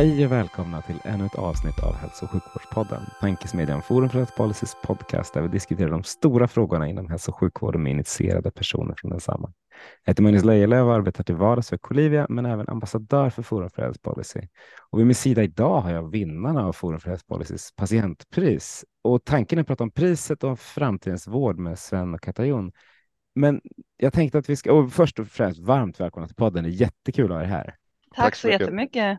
Hej och välkomna till ännu ett avsnitt av Hälso och sjukvårdspodden, tankesmedjan Forum för Health Policys podcast där vi diskuterar de stora frågorna inom hälso och sjukvården med initierade personer från densamma. Jag heter Magnus Lejelöw och arbetar till vardags för Colivia men även ambassadör för Forum för Health Policy. Och vid min sida idag har jag vinnarna av Forum för Health Policys patientpris. Och tanken är att prata om priset och framtidens vård med Sven och Katajon. Men jag tänkte att vi ska, och först och främst varmt välkomna till podden. Det är jättekul att ha er här. Tack, Tack så mycket. jättemycket.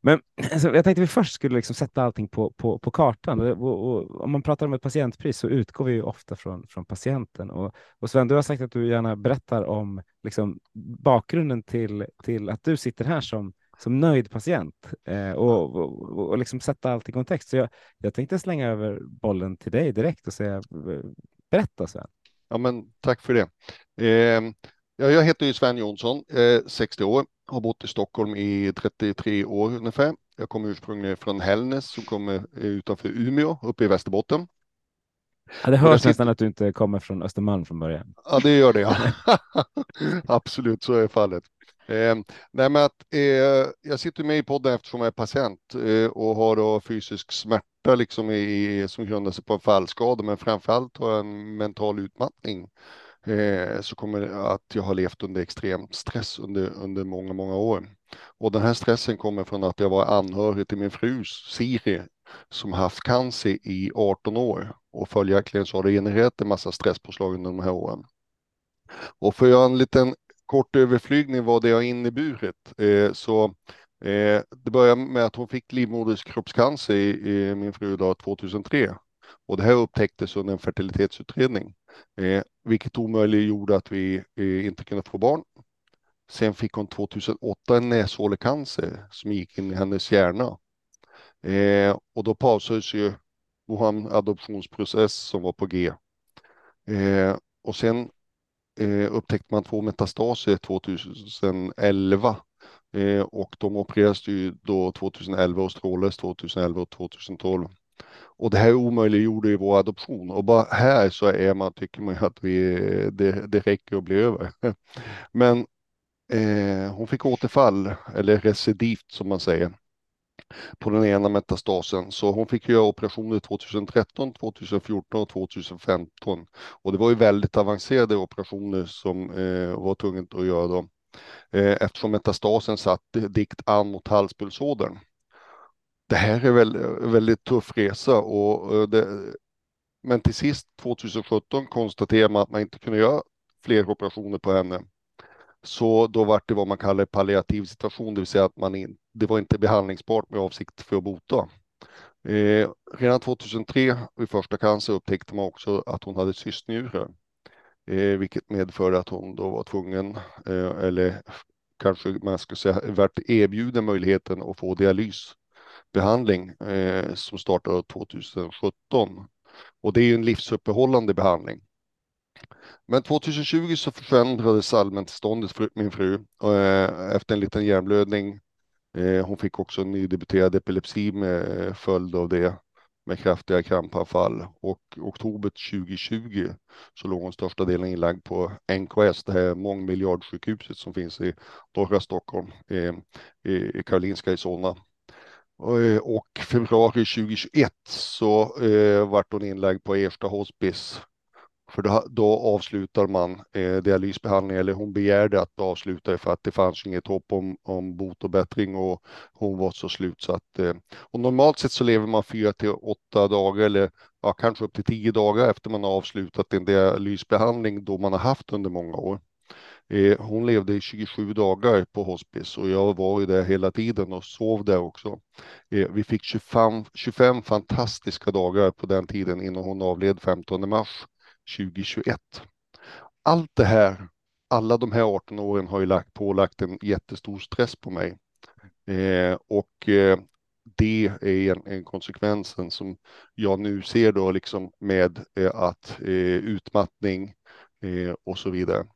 Men alltså, jag tänkte att vi först skulle liksom sätta allting på, på, på kartan. Och, och, och, om man pratar om ett patientpris så utgår vi ju ofta från, från patienten. Och, och Sven, du har sagt att du gärna berättar om liksom, bakgrunden till, till att du sitter här som, som nöjd patient eh, och, och, och, liksom sätta allt i kontext. Så jag, jag tänkte slänga över bollen till dig direkt och säga berätta Sven. Ja, men tack för det. Eh, ja, jag heter ju Sven Jonsson, eh, 60 år, har bott i Stockholm i 33 år ungefär. Jag kommer ursprungligen från Hällnäs som kommer utanför Umeå uppe i Västerbotten. Ja, det hörs nästan att du inte kommer från Östermalm från början. Ja, det gör det. Ja. Absolut, så är fallet. Eh, nej, men att, eh, jag sitter med i podden eftersom jag är patient eh, och har då fysisk smärta liksom i, som grundar sig på en fallskada, men framförallt har jag en mental utmattning eh, så kommer det att jag har levt under extrem stress under, under många, många år. Och den här stressen kommer från att jag var anhörig till min fru Siri som haft cancer i 18 år och följaktligen så har det genererat en massa stresspåslag under de här åren. Och för att göra en liten kort överflygning vad det har inneburit eh, så eh, det började med att hon fick livmoderskroppscancer i, i min fru då 2003 och det här upptäcktes under en fertilitetsutredning, eh, vilket omöjliggjorde att vi eh, inte kunde få barn. Sen fick hon 2008 en näshålecancer som gick in i hennes hjärna. Eh, och då pausades ju vår adoptionsprocess som var på G. Eh, och sen eh, upptäckte man två metastaser 2011 eh, och de opererades ju då 2011 och strålades 2011 och 2012. Och det här omöjliggjorde ju vår adoption och bara här så är man, tycker man ju att vi, det, det räcker att bli över. Men eh, hon fick återfall, eller recidivt som man säger, på den ena metastasen. Så hon fick göra operationer 2013, 2014 och 2015. Och det var ju väldigt avancerade operationer som eh, var tvunget att göra då. Eh, eftersom metastasen satt dikt an mot halspulsådern det här är väl en väldigt tuff resa och eh, det, men till sist 2017 konstaterade man att man inte kunde göra fler operationer på henne. Så då var det vad man kallar palliativ situation, det vill säga att man in, det var inte behandlingsbart med avsikt för att bota. Eh, redan 2003 vid första cancer upptäckte man också att hon hade cystnjurar, eh, vilket medförde att hon då var tvungen, eh, eller kanske man ska säga, vart erbjuden möjligheten att få dialys behandling eh, som startade 2017. Och det är ju en livsuppehållande behandling. Men 2020 så förändrades allmäntillståndet för min fru eh, efter en liten hjärnblödning. Eh, hon fick också en nydebuterad epilepsi med eh, följd av det med kraftiga krampanfall och oktober 2020 så låg hon största delen inlagd på NKS, det här mångmiljardsjukhuset som finns i norra Stockholm, eh, i, i Karolinska i Solna. Eh, och februari 2021 så eh, vart hon inlagd på Ersta hospice. För då, då avslutar man eh, dialysbehandling, eller hon begärde att avsluta för att det fanns inget hopp om, om bot och bättring och hon var så slut så att. Eh, och normalt sett så lever man fyra till åtta dagar eller ja, kanske upp till tio dagar efter man har avslutat en dialysbehandling då man har haft under många år. Eh, hon levde i 27 dagar på hospice och jag var ju där hela tiden och sov där också. Eh, vi fick 25, 25 fantastiska dagar på den tiden innan hon avled 15 mars 2021. allt det här, alla de här 18 åren har ju lagt, pålagt en jättestor stress på mig. Eh, och eh, det är en, en konsekvensen som jag nu ser då liksom med eh, att eh, utmattning eh, och så vidare.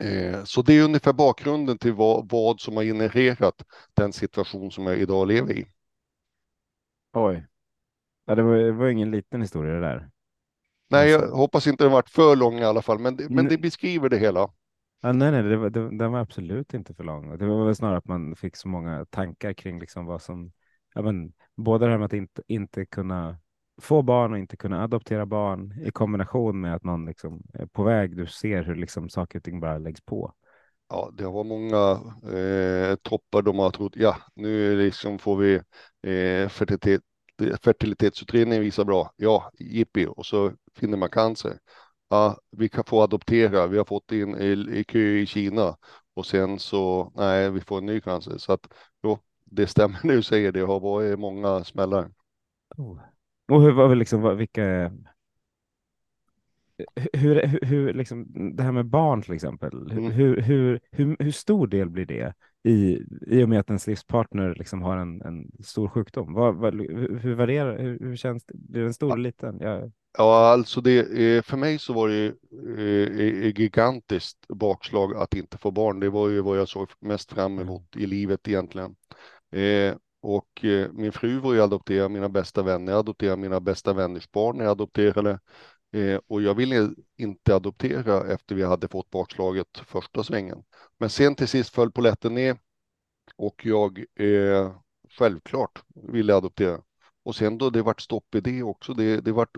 Eh, så det är ungefär bakgrunden till vad, vad som har genererat den situation som jag idag lever i. Oj. Ja, det, var, det var ingen liten historia det där. Nej, Alltså- jag hoppas inte den varit för lång i alla fall, men det, men Men- det beskriver det hela. Ja, nej, nej, det var, det, den var absolut inte för lång. Det var väl snarare att man fick så många tankar kring liksom vad som, ja, men, både det här med att inte, inte kunna få barn och inte kunna adoptera barn i kombination med att någon liksom är på väg. Du ser hur liksom saker och ting bara läggs på. Ja, det var många eh, toppar de har trott, ja, nu liksom får vi eh, fertilitet, fertilitetsutredningen visar bra, ja, jippi, och så finner man cancer. Ja, vi kan få adoptera, vi har fått in i, i kö i Kina och sen så, nej, vi får en ny cancer. Så att, jo, det stämmer nu säger, det har varit många smällar. Och hur var liksom, vilka... Hur, hur, hur liksom, det här med barn till exempel, hur, Mm. hur, hur, hur, hur stor del blir det i, i och med att ens livspartner liksom har en, en stor sjukdom? Vad, vad, hur, varierar, hur, hur känns det? Blir den stor eller liten? Ja, Ja, alltså det, eh, för mig så var det eh, ett gigantiskt bakslag att inte få barn. Det var ju vad jag såg mest fram emot i livet egentligen. Och eh, min fru var ju adopterad, mina bästa vänner adopterade mina bästa vänners barn när jag adopterade. Eh, och jag ville inte adoptera efter vi hade fått bakslaget första svängen. Men sen till sist föll polletten ner och jag eh, självklart ville adoptera. Och sen då det vart stopp i det också, det, det vart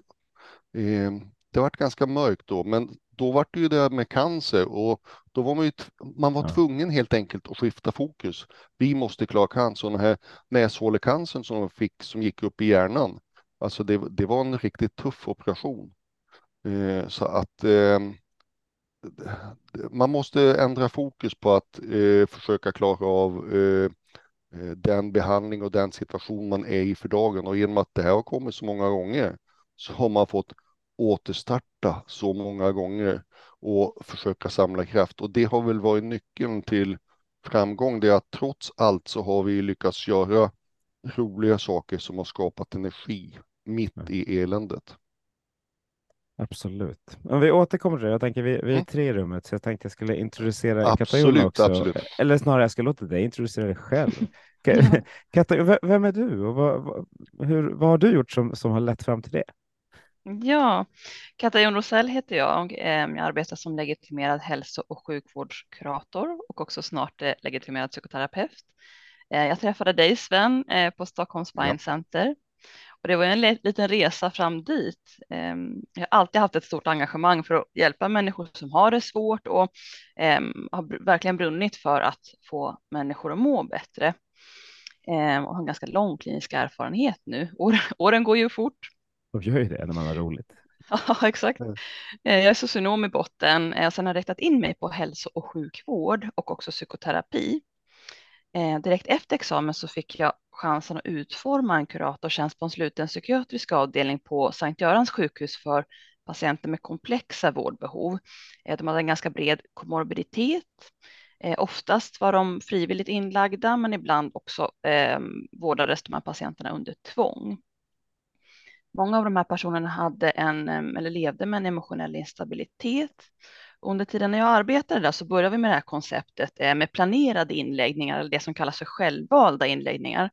eh, det vart ganska mörkt då, men då vart det ju det med cancer och då var man ju, man var tvungen helt enkelt att skifta fokus. Vi måste klara cancer, den här näshålecancern som de fick som gick upp i hjärnan. Alltså det, det var en riktigt tuff operation. Eh, så att eh, man måste ändra fokus på att eh, försöka klara av eh, eh, den behandling och den situation man är i för dagen. Och genom att det här har kommit så många gånger så har man fått återstarta så många gånger och försöka samla kraft. Och det har väl varit nyckeln till framgång. Det är att trots allt så har vi lyckats göra roliga saker som har skapat energi mitt i eländet. absolut. Om vi återkommer till det, jag tänker vi, vi är Mm. tre i rummet, så jag tänkte jag skulle introducera Absolut, Katarina också. absolut. Eller snarare, jag ska låta dig introducera dig själv. Ka- Ja. Katarina, v- vem är du och vad, vad, hur, vad har du gjort som, som har lett fram till det? Ja, Katarina Rosell heter jag. Ehm, Jag arbetar som legitimerad hälso och sjukvårdskurator och också snart eh, legitimerad psykoterapeut. Eh, Jag träffade dig Sven eh, på Stockholm Spine Ja. Center och det var en li- liten resa fram dit. Ehm, Jag har alltid haft ett stort engagemang för att hjälpa människor som har det svårt och ehm, har verkligen brunnit för att få människor att må bättre. Ehm, Och har en ganska lång klinisk erfarenhet nu. År- Åren går ju fort. Och gör ju det när man har roligt. Ja, exakt. Eh, Jag är socionom i botten eh, sen har jag riktat in mig på hälso och sjukvård och också psykoterapi. Eh, Direkt efter examen så fick jag chansen att utforma en kuratortjänst på en sluten psykiatrisk avdelning på Sankt Görans sjukhus för patienter med komplexa vårdbehov. Eh, De hade en ganska bred komorbiditet. Oftast var de frivilligt inlagda men ibland också eh, vårdades de här patienterna under tvång. Många av de här personerna hade en, eller levde med en emotionell instabilitet. Under tiden när jag arbetade där så började vi med det här konceptet eh, med planerade inläggningar, eller det som kallas för självvalda inläggningar.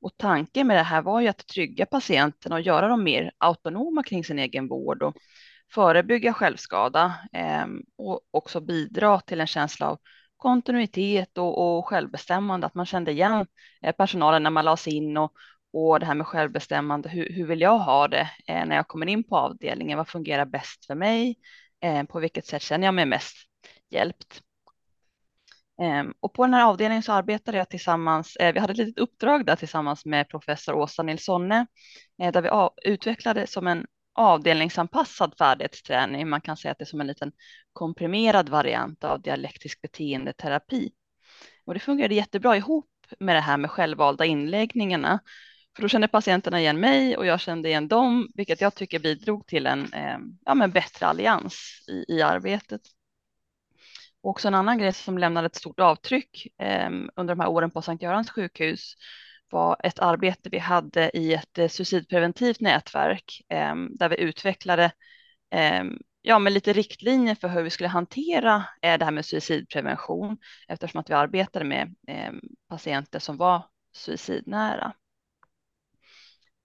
Och tanken med det här var ju att trygga patienterna och göra dem mer autonoma kring sin egen vård och förebygga självskada och också bidra till en känsla av kontinuitet och, och självbestämmande, att man kände igen eh, personalen när man lades in och, och det här med självbestämmande, hur, hur vill jag ha det eh, när jag kommer in på avdelningen? Vad fungerar bäst för mig? Eh, på vilket sätt känner jag mig mest hjälpt? Eh, och på den här avdelningen så arbetade jag tillsammans, eh, vi hade ett litet uppdrag där tillsammans med professor Åsa Nilssonne, eh, där vi av, utvecklade som en avdelningsanpassad färdighetsträning. Man kan säga att det är som en liten komprimerad variant av dialektisk beteendeterapi. Och det fungerade jättebra ihop med det här med självvalda inläggningarna. För då kände patienterna igen mig och jag kände igen dem, vilket jag tycker bidrog till en eh, ja, men bättre allians i, i arbetet. Och också en annan grej som lämnade ett stort avtryck eh, under de här åren på Sankt Görans sjukhus var ett arbete vi hade i ett eh, suicidpreventivt nätverk eh, där vi utvecklade eh, ja, med lite riktlinjer för hur vi skulle hantera eh, det här med suicidprevention eftersom att vi arbetade med eh, patienter som var suicidnära.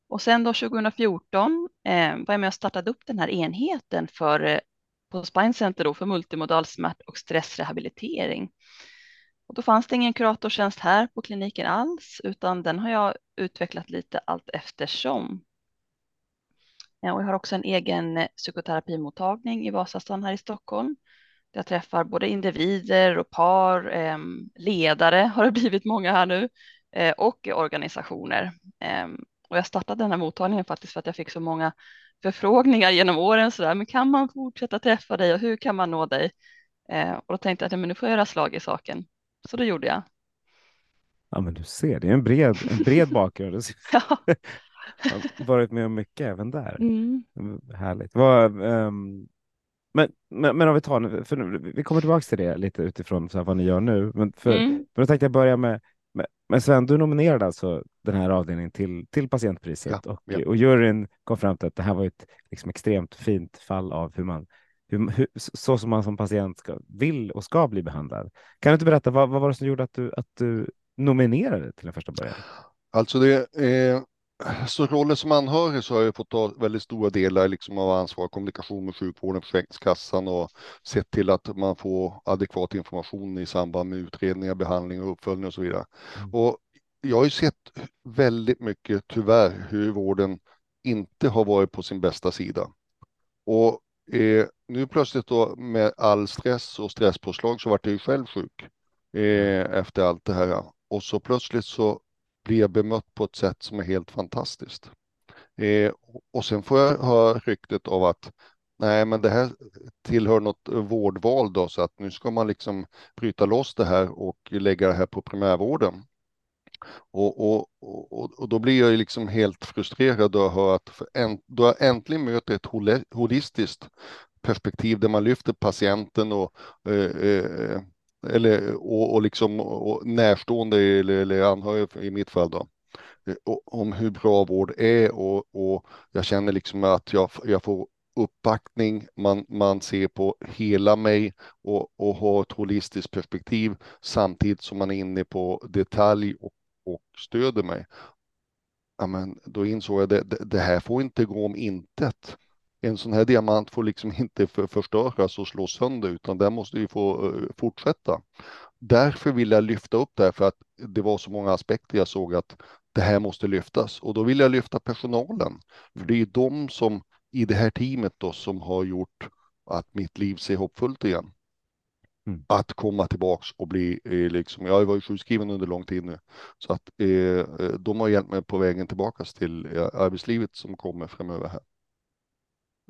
Och sen då 2014 eh, var jag med och startade upp den här enheten för, eh, på Spine Center då för multimodal smärt och stressrehabilitering. Och då fanns det ingen kuratortjänst här på kliniken alls, utan den har jag utvecklat lite allt eftersom. Ja, och jag har också en egen eh, psykoterapimottagning i Vasastan här i Stockholm. Jag träffar både individer och par, eh, ledare har det blivit många här nu, eh, och organisationer. Ehm, Ehm, och jag startade den här mottagningen faktiskt för att jag fick så många förfrågningar genom åren. Så där, men kan man fortsätta träffa dig och hur kan man nå dig? Eh, och då tänkte jag att men nu får jag göra slag i saken. Så det gjorde jag. Ja, men du ser, det är en bred, en bred bakgrund. ja. har varit med om mycket även där. Mm. Härligt. Vad, um, men, men, men om vi tar för nu, vi kommer tillbaka till det lite utifrån så här, vad ni gör nu. Men, för, mm. men då tänkte jag börja med, med Sven, du nominerade alltså den här avdelningen till, till patientpriset ja, och, ja. och juryn kom fram till att det här var ett liksom, extremt fint fall av hur man hur, hur, så som man som patient ska, vill och ska bli behandlad. Kan du inte berätta vad, vad var det som gjorde att du, att du nominerade till den första början? Alltså det, eh, så rollen som anhörig så har jag fått ta väldigt stora delar liksom av ansvar, kommunikation med sjukvården, Försäkringskassan och sett till att man får adekvat information i samband med utredningar, behandling och uppföljning och så vidare. Mm. Och jag har ju sett väldigt mycket, tyvärr, hur vården inte har varit på sin bästa sida. Och eh, nu plötsligt då med all stress och stresspåslag så vart jag ju själv sjuk eh, efter allt det här. Och så plötsligt så blir jag bemött på ett sätt som är helt fantastiskt. Eh, och sen får jag höra ryktet av att nej, men det här tillhör något vårdval då, så att nu ska man liksom bryta loss det här och lägga det här på primärvården. Och, och, och, och då blir jag liksom helt frustrerad då jag hör att en, då jag äntligen möter ett holistiskt perspektiv där man lyfter patienten och eh, eh, eller och, och liksom och närstående eller, eller anhöriga i mitt fall då eh, om hur bra vård är och, och jag känner liksom att jag, jag får uppbackning, man, man ser på hela mig och, och har ett holistiskt perspektiv samtidigt som man är inne på detalj och, och stöder mig. Ja, men då insåg jag att det, det, här får inte gå om intet en sån här diamant får liksom inte för, förstöras och slås sönder utan den måste ju få uh, fortsätta. Därför vill jag lyfta upp det här för att det var så många aspekter jag såg att det här måste lyftas och då vill jag lyfta personalen. För det är ju de som i det här teamet då som har gjort att mitt liv ser hoppfullt igen. Mm. Att komma tillbaks och bli eh, liksom, jag har varit sjukskriven under lång tid nu, så att eh, eh de har hjälpt mig på vägen tillbaka till eh, arbetslivet som kommer framöver här.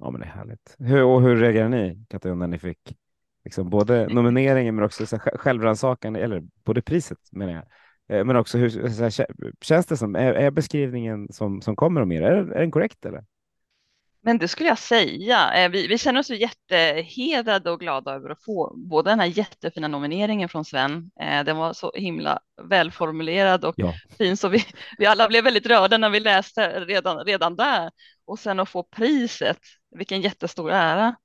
Ja, men det är härligt. Hur, och hur reagerade ni, Katarina, när ni fick liksom både nomineringen men också självrannsakan, eller både priset menar jag, eh, men också hur här, känns det som, är, är, beskrivningen som, som kommer om er, är, är den korrekt eller? Men det skulle jag säga. Eh, vi, vi känner oss jättehedrade och glada över att få både den här jättefina nomineringen från Sven. Eh, den var så himla välformulerad och ja. fin så vi, vi alla blev väldigt rörda när vi läste redan, redan där. Och sen att få priset, vilken jättestor ära.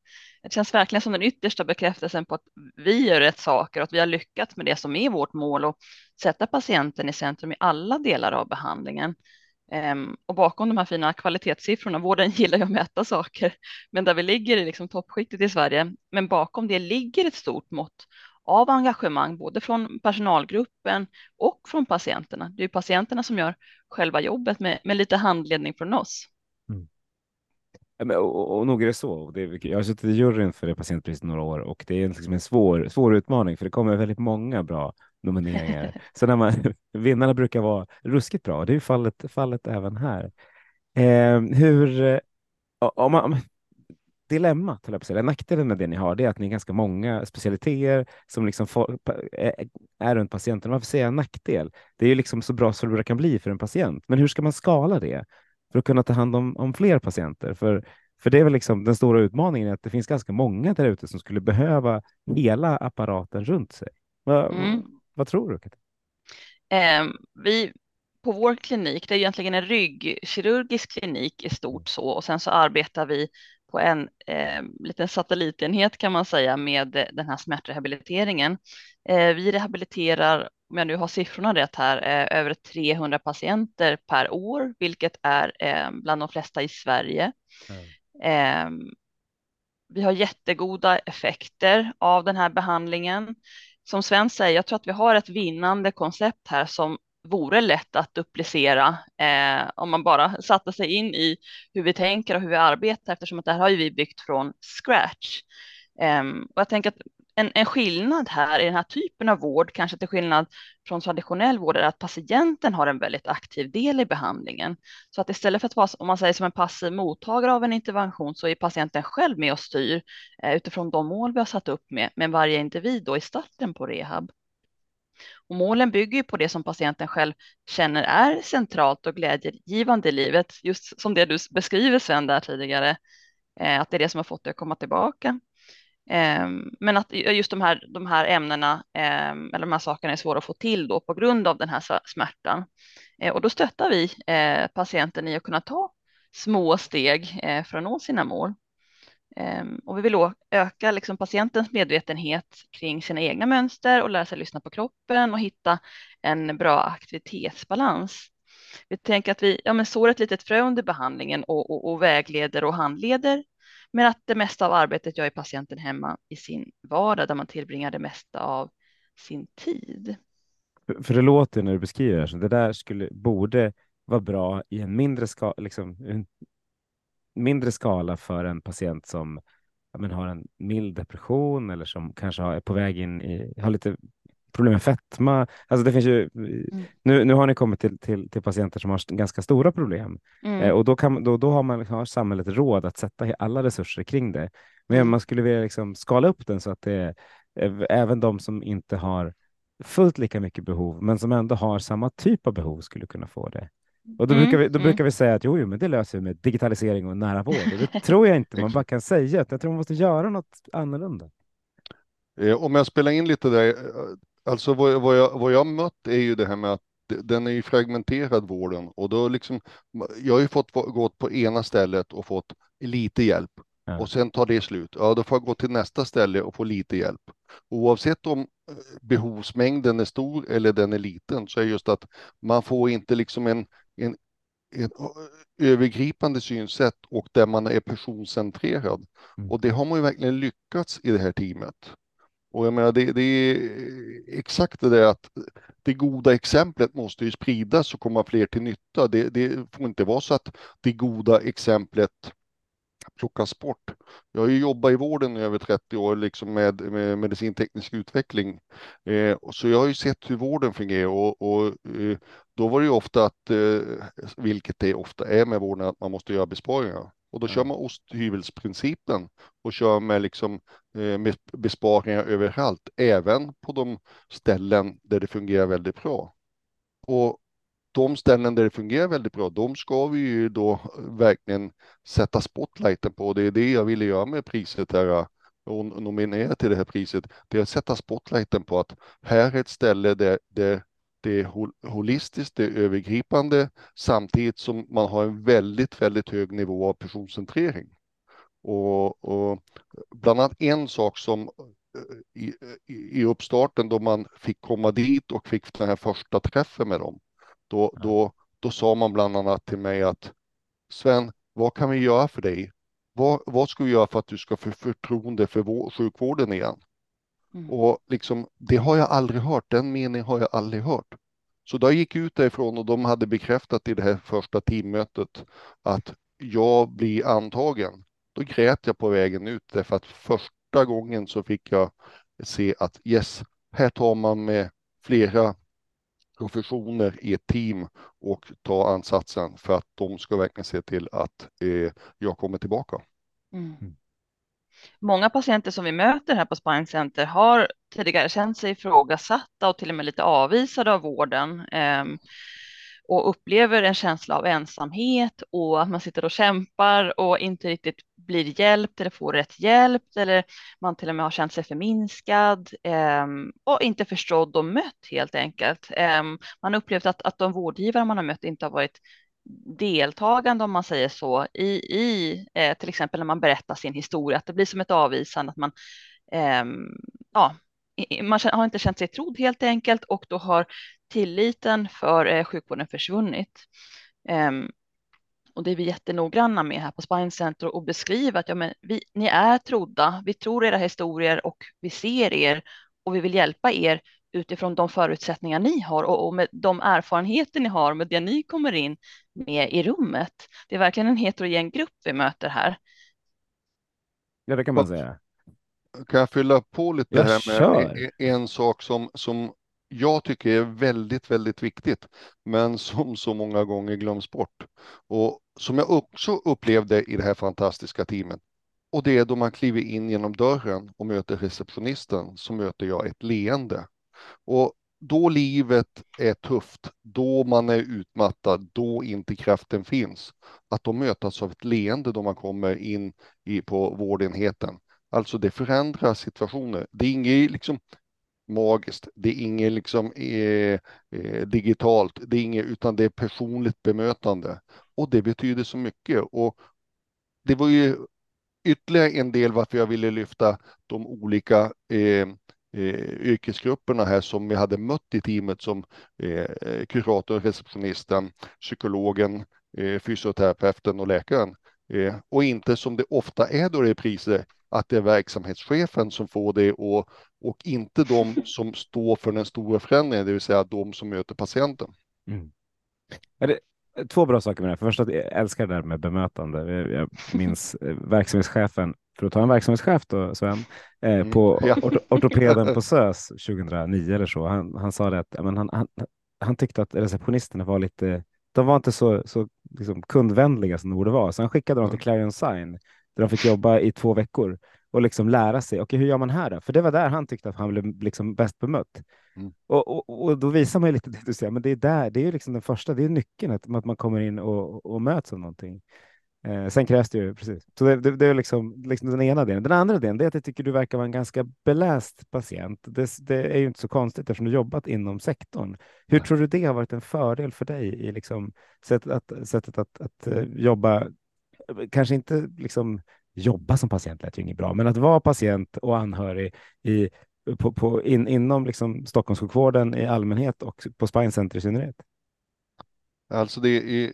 Det känns verkligen som den yttersta bekräftelsen på att vi gör rätt saker och att vi har lyckats med det som är vårt mål och sätta patienten i centrum i alla delar av behandlingen. Ehm, och bakom de här fina kvalitetssiffrorna, vården gillar ju att mäta saker, men där vi ligger i liksom toppskiktet i Sverige, men bakom det ligger ett stort mått av engagemang, både från personalgruppen och från patienterna. Det är patienterna som gör själva jobbet med, med lite handledning från oss. Och, och, och nog är det så. Det är, jag har suttit i juryn för det patientpriset några år och det är liksom en svår, svår utmaning för det kommer väldigt många bra nomineringar. Så när man, vinnarna brukar vara ruskigt bra. Det är fallet, fallet även här. Eh, hur, om man, dilemmat, eller nackdelen med det ni har, det är att ni är ganska många specialiteter som liksom är runt patienten. Varför säger jag nackdel? Det är ju liksom så bra som det kan bli för en patient. Men hur ska man skala det för att kunna ta hand om, om fler patienter? För, för det är väl liksom den stora utmaningen, att det finns ganska många där ute som skulle behöva hela apparaten runt sig. Va, mm. Vad tror du? Eh, vi, på vår klinik, det är egentligen en ryggkirurgisk klinik i stort så och sen så arbetar vi på en eh, liten satellitenhet kan man säga med den här smärtrehabiliteringen. Eh, vi rehabiliterar, om jag nu har siffrorna rätt här, eh, över 300 patienter per år, vilket är eh, bland de flesta i Sverige. Mm. vi har jättegoda effekter av den här behandlingen. Som Sven säger, jag tror att vi har ett vinnande koncept här som vore lätt att duplicera eh, om man bara satte sig in i hur vi tänker och hur vi arbetar eftersom att det här har ju vi byggt från scratch. Eh, och jag tänker att en, en, skillnad här i den här typen av vård, kanske till skillnad från traditionell vård, är att patienten har en väldigt aktiv del i behandlingen. Så att istället för att vara, om man säger som en passiv mottagare av en intervention, så är patienten själv med och styr eh, utifrån de mål vi har satt upp med, med varje individ då i starten på rehab. Och målen bygger på det som patienten själv känner är centralt och glädjegivande i livet, just som det du beskriver Sven där tidigare, eh, att det är det som har fått dig att komma tillbaka. Ehm, men att just de här, de här ämnena ehm, eller de här sakerna är svåra att få till då på grund av den här smärtan. Eh, och då stöttar vi eh, patienten i att kunna ta små steg eh, för att nå sina mål. Ehm, och vi vill då öka liksom patientens medvetenhet kring sina egna mönster och lära sig lyssna på kroppen och hitta en bra aktivitetsbalans. Vi tänker att vi ja, men sår ett litet frö under behandlingen och, och, och vägleder och handleder, men att det mesta av arbetet gör patienten hemma i sin vardag där man tillbringar det mesta av sin tid. För det låter när du beskriver det, så det där skulle, borde vara bra i en mindre skala, liksom, mindre skala för en patient som men har en mild depression eller som kanske har, är på väg in i, har lite problem med fetma. Alltså det finns ju, mm. nu, nu har ni kommit till, till, till patienter som har ganska stora problem mm. eh, och då, kan, då, då har, man, har samhället råd att sätta alla resurser kring det. Men mm. man skulle vilja liksom skala upp den så att det är, även de som inte har fullt lika mycket behov, men som ändå har samma typ av behov skulle kunna få det. Och då, mm, brukar, vi, då mm. brukar vi säga att jo, jo, men det löser vi med digitalisering och nära vård. Och det tror jag inte man bara kan säga. Jag tror man måste göra något annorlunda. Eh, om jag spelar in lite där, eh, alltså vad, vad, jag, vad jag mött är ju det här med att den är ju fragmenterad vården och då liksom, jag har ju fått gått på ena stället och fått lite hjälp ja. och sen tar det slut. Ja, då får jag gå till nästa ställe och få lite hjälp. Oavsett om eh, behovsmängden är stor eller den är liten så är just att man får inte liksom en en, en övergripande synsätt och där man är personcentrerad. Mm. Och det har man ju verkligen lyckats i det här teamet. Och jag menar, det, det, är exakt det där att det goda exemplet måste ju spridas och komma fler till nytta. Det, det får inte vara så att det goda exemplet plockas bort. Jag har ju jobbat i vården i över 30 år liksom med, med medicinteknisk utveckling. Eh, så jag har ju sett hur vården fungerar och, och eh, då var det ju ofta att, eh, vilket det ofta är med vården, att man måste göra besparingar. Och då kör man osthyvelsprincipen och kör med, liksom, eh, med besparingar överallt, även på de ställen där det fungerar väldigt bra. Och de ställen där det fungerar väldigt bra, de ska vi ju då verkligen sätta spotlighten på. Det är det jag ville göra med priset här och nominera till det här priset. Det är att sätta spotlighten på att här är ett ställe där, där det är holistiskt, det är övergripande samtidigt som man har en väldigt, väldigt hög nivå av personcentrering. Och, och bland annat en sak som eh, i, i uppstarten då man fick komma dit och fick den här första träffen med dem då, då, då sa man bland annat till mig att Sven, vad kan vi göra för dig? Vad, vad ska vi göra för att du ska få förtroende för vår, sjukvården igen? Mm. Och liksom, det har jag aldrig hört, den meningen har jag aldrig hört. Så då gick jag ut därifrån och de hade bekräftat i det här första teammötet att jag blir antagen. Då grät jag på vägen ut därför att första gången så fick jag se att yes, här tar man med flera professioner i ett team och ta ansatsen för att de ska verkligen se till att eh, jag kommer tillbaka. Mm. Många patienter som vi möter här på Spine Center har tidigare känt sig ifrågasatta och till och med lite avvisade av vården eh, och upplever en känsla av ensamhet och att man sitter och kämpar och inte riktigt blir hjälpt eller får rätt hjälp eller man till och med har känt sig förminskad eh, och inte förstådd och mött helt enkelt. Eh, man har upplevt att, att de vårdgivare man har mött inte har varit deltagande, om man säger så, i, i eh, till exempel när man berättar sin historia, att det blir som ett avvisande, att man, eh, ja, man har inte känt sig trodd helt enkelt och då har tilliten för eh, sjukvården försvunnit. Ehm, och det är vi jättenoggranna med här på Spine Center och beskriva att ja, men vi, ni är trodda, vi tror era historier och vi ser er och vi vill hjälpa er utifrån de förutsättningar ni har och, och med de erfarenheter ni har med det ni kommer in med i rummet. Det är verkligen en heterogen grupp vi möter här. Ja, det kan man säga. Kan jag fylla på lite Jag här kör. med en, en sak som, som jag tycker är väldigt, väldigt viktigt, men som så många gånger glöms bort. Och som jag också upplevde i det här fantastiska teamet. Och det är då man kliver in genom dörren och möter receptionisten så möter jag ett leende. Och då livet är tufft, då man är utmattad, då inte kraften finns, att de mötas av ett leende då man kommer in i, på vårdenheten. Alltså det förändrar situationer. Det är inget liksom magiskt, det är inget liksom eh, eh, digitalt, det är inget, utan det är personligt bemötande. Och det betyder så mycket. Och det var ju ytterligare en del varför jag ville lyfta de olika eh, eh, yrkesgrupperna här som vi hade mött i teamet som eh, kuratorn, receptionisten, psykologen, eh, fysioterapeuten och läkaren. Eh, och inte som det ofta är då det är priser, att det är verksamhetschefen som får det och, och inte de som står för den stora förändringen, det vill säga de som möter patienten. Mm. Är det, eh, två bra saker med det. För först att jag älskar det där med bemötande. Jag, minns eh, verksamhetschefen, för att ta en verksamhetschef då, Sven, eh, Mm, på ja. orto, ortopeden på SÖS 2009 eller så. Han, han sa det att ja, men han, han, han tyckte att receptionisterna var lite, de var inte så, så liksom kundvänliga som de borde vara. Så han skickade dem till Clarion Sign där de fick jobba i två veckor och liksom lära sig. Okej, hur gör man här då? För det var där han tyckte att han blev liksom bäst bemött. Mm. Och, och, och då visar man ju lite det du säger, men det är där, det är ju liksom den första, det är nyckeln att, att man kommer in och, och möts av någonting. Eh, sen krävs det ju, precis. Så det, det, det är liksom, liksom den ena delen. Den andra delen är att jag tycker du verkar vara en ganska beläst patient. Det, det är ju inte så konstigt eftersom du jobbat inom sektorn. Hur tror du det har varit en fördel för dig i liksom sättet att, sättet att, att eh, jobba, kanske inte liksom jobba som patient lät ju inget bra, men att vara patient och anhörig i, på, på, in, inom liksom Stockholmssjukvården i allmänhet och på Spine Center i synnerhet? Alltså det är,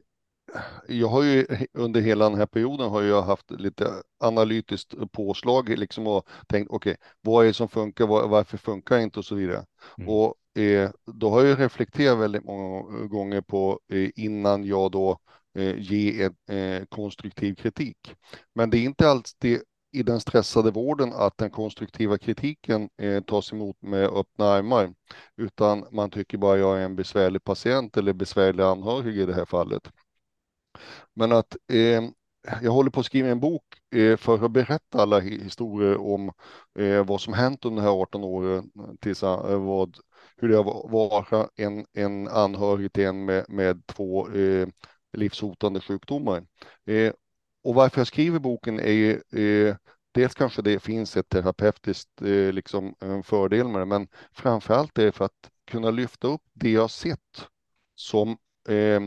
jag har ju under hela den här perioden har jag haft lite analytiskt påslag liksom och tänkt okej, okay, vad är det som funkar, var, varför funkar inte och så vidare. Mm. Och eh, då har jag reflekterat väldigt många gånger på eh, innan jag då eh, ger en eh, konstruktiv kritik. Men det är inte alltid i den stressade vården att den konstruktiva kritiken eh, tas emot med öppna armar, utan man tycker bara jag är en besvärlig patient eller besvärlig anhörig i det här fallet. Men att eh, jag håller på att skriva en bok eh, för att berätta alla historier om eh, vad som hänt under de här 18 åren, tills, eh, vad, hur det har varit en, en anhörig till en med, med två eh, livshotande sjukdomar. Eh, och varför jag skriver boken är ju eh, dels kanske det finns ett terapeutiskt eh, liksom en fördel med det, men framförallt är det för att kunna lyfta upp det jag sett som eh,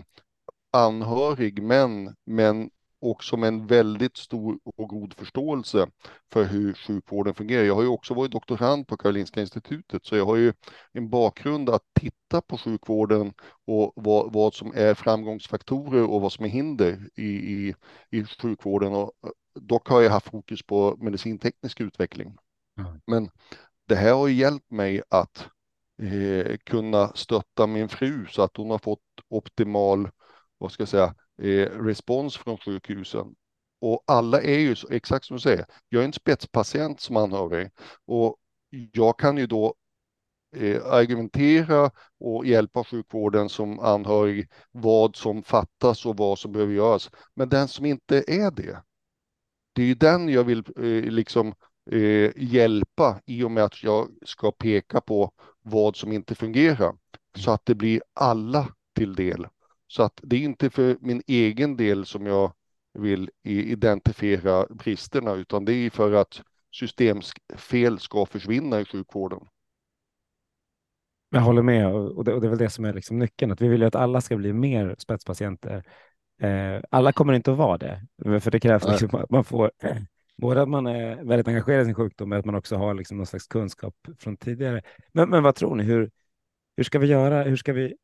anhörig, men, men också med en väldigt stor och god förståelse för hur sjukvården fungerar. Jag har ju också varit doktorand på Karolinska institutet, så jag har ju en bakgrund att titta på sjukvården och vad, vad som är framgångsfaktorer och vad som är hinder i, i, i sjukvården. Och dock har jag haft fokus på medicinteknisk utveckling. Mm. Men det här har hjälpt mig att eh, kunna stötta min fru så att hon har fått optimal vad ska jag säga, eh, respons från sjukhusen. Och alla är ju så, exakt som du säger, jag är en spetspatient som anhörig och jag kan ju då eh, argumentera och hjälpa sjukvården som anhörig vad som fattas och vad som behöver göras. Men den som inte är det, det är ju den jag vill eh, liksom eh, hjälpa i och med att jag ska peka på vad som inte fungerar så att det blir alla till del. Så att det är inte för min egen del som jag vill identifiera bristerna utan det är för att systemfel ska försvinna i sjukvården. Jag håller med och det, och det är väl det som är liksom nyckeln, att vi vill ju att alla ska bli mer spetspatienter. Eh, alla kommer inte att vara det, för det krävs liksom att man får både att man är väldigt engagerad i sin sjukdom, men att man också har liksom någon slags kunskap från tidigare. Men, men vad tror ni? Hur, hur ska vi göra? Hur ska vi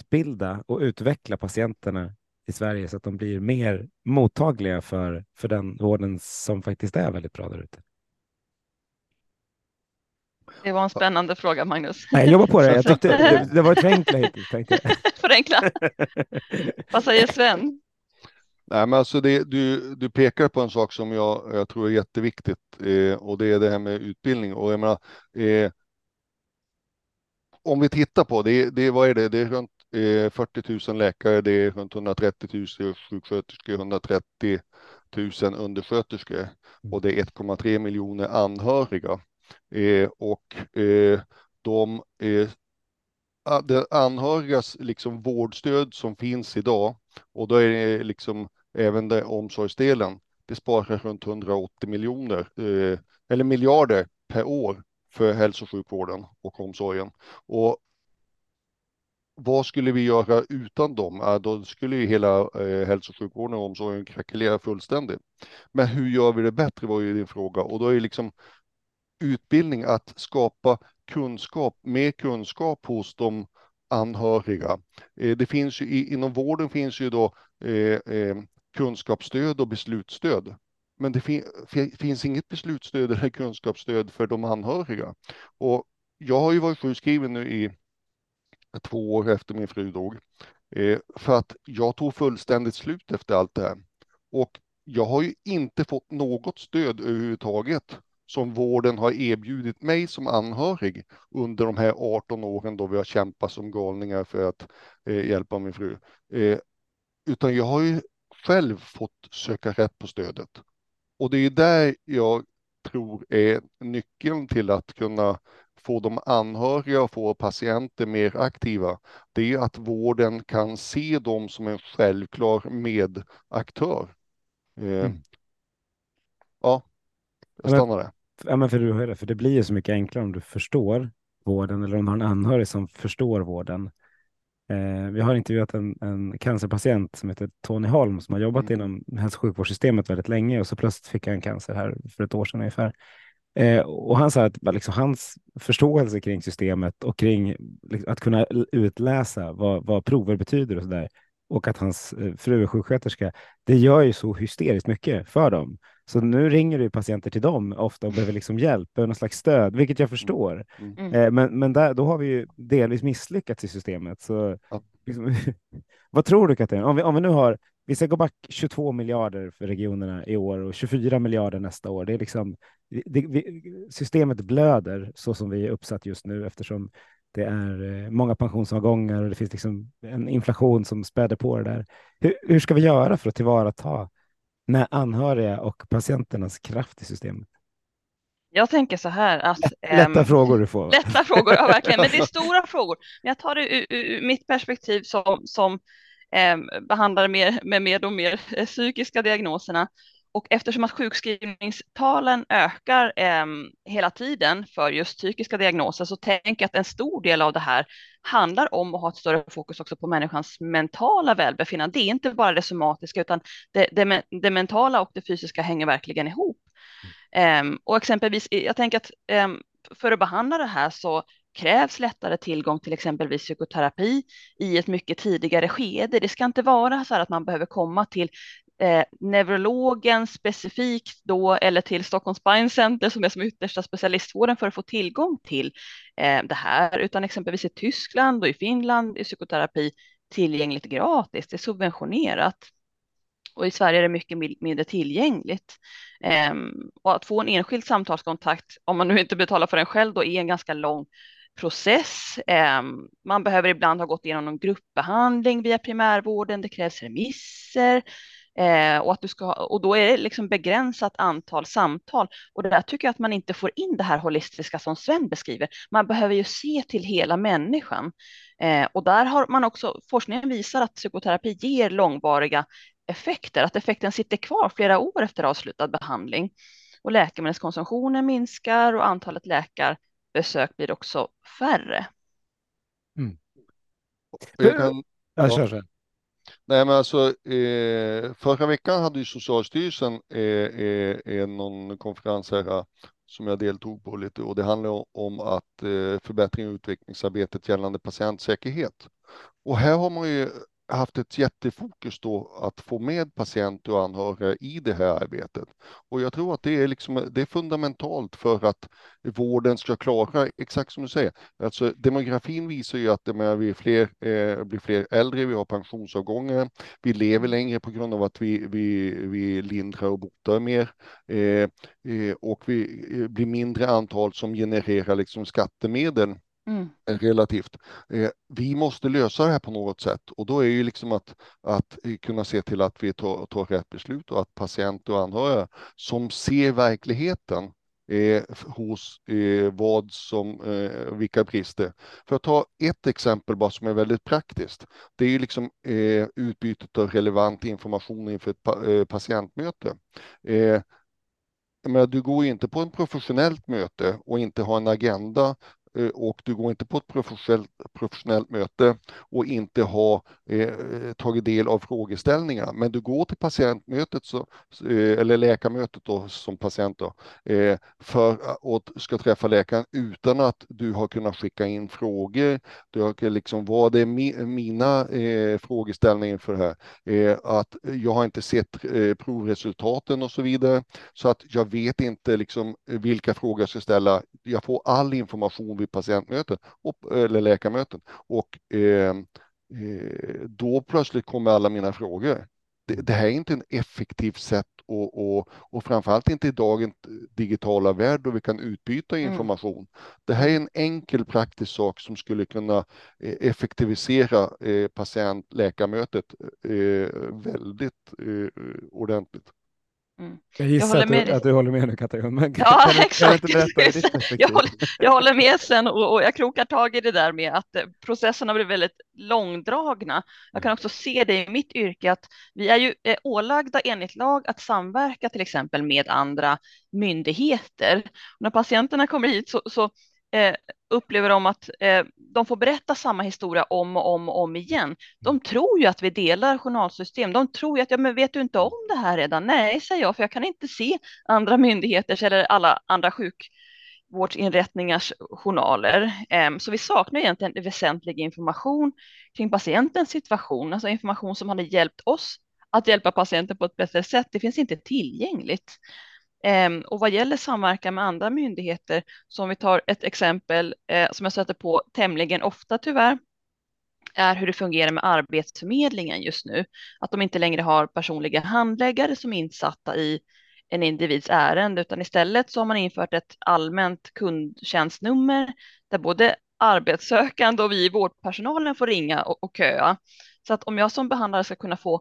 utbilda och utveckla patienterna i Sverige så att de blir mer mottagliga för, för den vården som faktiskt är väldigt bra där ute? Det var en spännande fråga, Magnus. Nej, jag jobbar på det. Jag tyckte det, det var förenkla hittills. Förenkla. Vad säger Sven? Nej, men alltså det, du, du pekar på en sak som jag, jag tror är jätteviktigt eh, och det är det här med utbildning. Och jag menar, eh, om vi tittar på det, det, vad är det? Det är runt eh, 40 000 läkare, det är runt 130 000 sjuksköterskor, 130 000 undersköterskor och det är 1,3 miljoner anhöriga. Eh, och eh, de eh, anhörigas liksom vårdstöd som finns idag och då är det liksom även det omsorgsdelen. Det sparar runt 180 miljoner eh, eller miljarder per år för hälso och sjukvården och omsorgen. Och vad skulle vi göra utan dem? Ja, då skulle ju hela eh, hälso och sjukvården och omsorgen krackelera fullständigt. Men hur gör vi det bättre var ju din fråga och då är liksom utbildning att skapa kunskap, mer kunskap hos de anhöriga. Eh, det finns ju inom vården finns ju då eh, eh, kunskapsstöd och beslutsstöd. Men det fin finns inget beslutsstöd eller kunskapsstöd för de anhöriga. Och jag har ju varit sjukskriven nu i två år efter min fru dog. Eh, för att jag tog fullständigt slut efter allt det här. Och jag har ju inte fått något stöd överhuvudtaget som vården har erbjudit mig som anhörig under de här 18 åren då vi har kämpat som galningar för att eh, hjälpa min fru. Eh, utan jag har ju själv fått söka rätt på stödet. Och det är där jag tror är nyckeln till att kunna få de anhöriga och få patienter mer aktiva. Det är att vården kan se dem som en självklar medaktör. Eh, mm. Ja, jag stannar där ja, men för, du, för det blir ju så mycket enklare om du förstår vården eller om du har en anhörig som förstår vården. Eh, vi har intervjuat en, en cancerpatient som heter Tony Holm som har jobbat mm. inom hälso och sjukvårdssystemet väldigt länge och så plötsligt fick han cancer här för ett år sedan ungefär. Eh, och han sa att liksom, hans förståelse kring systemet och kring liksom, att kunna utläsa vad, vad prover betyder och så där och att hans eh, fru är sjuksköterska, det gör ju så hysteriskt mycket för dem. Så nu ringer du patienter till dem ofta och behöver liksom hjälp, behöver någon slags stöd, vilket jag förstår. Mm. mm. Eh, men men där, då har vi ju delvis misslyckats i systemet. Så, ja. liksom, vad tror du Katrin? Om vi, om vi nu har, vi ska gå back 22 miljarder för regionerna i år och 24 miljarder nästa år. Det är liksom, det, vi, systemet blöder så som vi är uppsatt just nu eftersom det är eh, många pensionsavgångar och det finns liksom en inflation som späder på det där. Hur, hur ska vi göra för att tillvarata när anhöriga och patienternas kraft i systemet? Jag tänker så här att... Lätta äm, frågor du får. Lätta frågor, ja verkligen. Men det är stora frågor. Men jag tar det ur, ur mitt perspektiv som, som äm, behandlar mer, med mer och mer eh, psykiska diagnoserna. Och eftersom att sjukskrivningstalen ökar eh, hela tiden för just psykiska diagnoser så tänker jag att en stor del av det här handlar om att ha ett större fokus också på människans mentala välbefinnande. Det är inte bara det somatiska utan det, det, det mentala och det fysiska hänger verkligen ihop. Eh, och exempelvis, jag tänker att eh, för att behandla det här så krävs lättare tillgång till exempelvis psykoterapi i ett mycket tidigare skede. Det ska inte vara så här att man behöver komma till eh, neurologen specifikt då eller till Stockholms Spine Center som är som yttersta specialistvården för att få tillgång till eh, det här, utan exempelvis i Tyskland och i Finland är psykoterapi tillgängligt gratis, det är subventionerat. Och i Sverige är det mycket mindre tillgängligt. Um, och att få en enskild samtalskontakt, om man nu inte betalar för den själv, då är en ganska lång process. Ehm, man behöver ibland ha gått igenom någon gruppbehandling via primärvården, det krävs remisser, ehm, och, att du ska, och då är det liksom begränsat antal samtal. Och där tycker jag att man inte får in det här holistiska som Sven beskriver. Man behöver ju se till hela människan. Ehm, och där har man också, forskningen visar att psykoterapi ger långvariga effekter, att effekten sitter kvar flera år efter avslutad behandling. Och läkemedelskonsumtionen minskar och antalet läkarbesök blir också färre. Mm. Jag kan, ja, kör, kör. Nej, men alltså eh, förra veckan hade ju Socialstyrelsen eh, eh, någon konferens här som jag deltog på lite och det handlar om att eh, förbättring och utvecklingsarbetet gällande patientsäkerhet. Och här har man ju haft ett jättefokus då att få med patienter och anhöriga i det här arbetet. Och jag tror att det är, liksom, det är fundamentalt för att vården ska klara, exakt som du säger, alltså demografin visar ju att det vi fler, eh, blir fler äldre, vi har pensionsavgångar, vi lever längre på grund av att vi, vi, vi lindrar och botar mer eh, eh, och vi eh, blir mindre antal som genererar liksom skattemedel Mm. relativt. Eh, vi måste lösa det här på något sätt och då är ju liksom att, att eh, kunna se till att vi tar, tar rätt beslut och att patienter och anhöriga som ser verkligheten eh, hos eh, vad som, eh, vilka brister. För att ta ett exempel bara som är väldigt praktiskt. Det är ju liksom eh, utbytet av relevant information inför ett pa eh, patientmöte. Eh, men du går inte på ett professionellt möte och inte har en agenda Eh, och du går inte på ett professionellt, professionellt möte och inte har eh, eh tagit del av frågeställningar. Men du går till patientmötet så, eh, eller läkarmötet då, som patient då, eh, för att ska träffa läkaren utan att du har kunnat skicka in frågor. Du har liksom, vad är mi, mina eh, frågeställningar för det här? Eh, att jag har inte sett eh, provresultaten och så vidare så att jag vet inte liksom vilka frågor jag ska ställa. Jag får all information vid patientmöten och, eller läkarmöten och eh, eh, då plötsligt kommer alla mina frågor. Det, det här är inte en effektivt sätt och, och, och framförallt inte i dagens digitala värld då vi kan utbyta mm. information. Mm. Det här är en enkel praktisk sak som skulle kunna eh, effektivisera eh, patient-läkarmötet eh, väldigt ordentligt. Mm. Jag gissar jag att, du, att, du, håller med nu Katarina. Men ja, kan, exakt. Kan jag, håller, jag håller med sen och, och, jag krokar tag i det där med att eh, processerna blir väldigt långdragna. Jag kan mm. också se det i mitt yrke att vi är ju eh, ålagda enligt lag att samverka till exempel med andra myndigheter. Och när patienterna kommer hit så, så eh, upplever de att eh, de får berätta samma historia om och om och om igen. De tror ju att vi delar journalsystem. De tror ju att, ja men vet du inte om det här redan? Nej, säger jag, för jag kan inte se andra myndigheters eller alla andra sjukvårdsinrättningars journaler. Eh, så vi saknar egentligen väsentlig information kring patientens situation, alltså information som hade hjälpt oss att hjälpa patienten på ett bättre sätt. Det finns inte tillgängligt. Ehm, och vad gäller samverkan med andra myndigheter, som vi tar ett exempel eh, som jag stöter på tämligen ofta tyvärr, är hur det fungerar med Arbetsförmedlingen just nu. Att de inte längre har personliga handläggare som är insatta i en individs ärende, utan istället så har man infört ett allmänt kundtjänstnummer där både arbetssökande och vi i vårdpersonalen får ringa och, och köa. Så att om jag som behandlare ska kunna få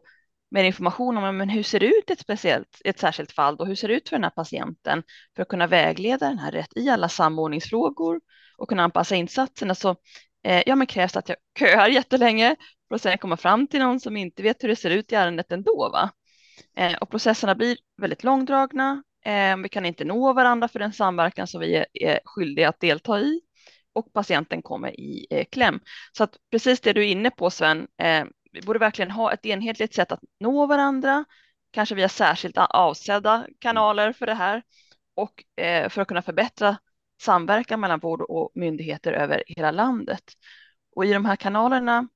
mer information om men hur ser det ut i ett, speciellt, ett särskilt fall och hur ser det ut för den här patienten för att kunna vägleda den här rätt i alla samordningsfrågor och kunna anpassa insatserna så eh, ja, men krävs det att jag köar jättelänge för att sen komma fram till någon som inte vet hur det ser ut i ärendet ändå. Va? Eh, och processerna blir väldigt långdragna. Eh, vi kan inte nå varandra för den samverkan som vi är, är skyldiga att delta i och patienten kommer i eh, kläm. Så att precis det du är inne på Sven, eh, vi borde verkligen ha ett enhetligt sätt att nå varandra, kanske via särskilt avsedda kanaler för det här och eh, för att kunna förbättra samverkan mellan vård och myndigheter över hela landet. Och i de här kanalerna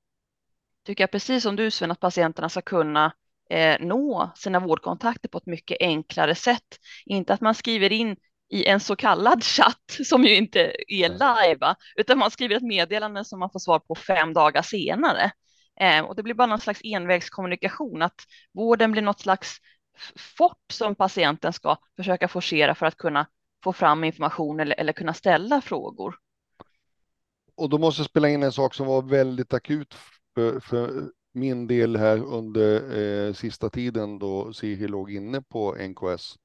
tycker jag precis som du Sven att patienterna ska kunna eh, nå sina vårdkontakter på ett mycket enklare sätt. Inte att man skriver in i en så kallad chatt som ju inte är live, utan man skriver ett meddelande som man får svar på fem dagar senare. Eh, och det blir bara någon slags envägskommunikation, att vården blir något slags fort som patienten ska försöka forcera för att kunna få fram information eller, eller kunna ställa frågor. Och då måste jag spela in en sak som var väldigt akut för, för min del här under eh, sista tiden då Siri låg inne på NKS.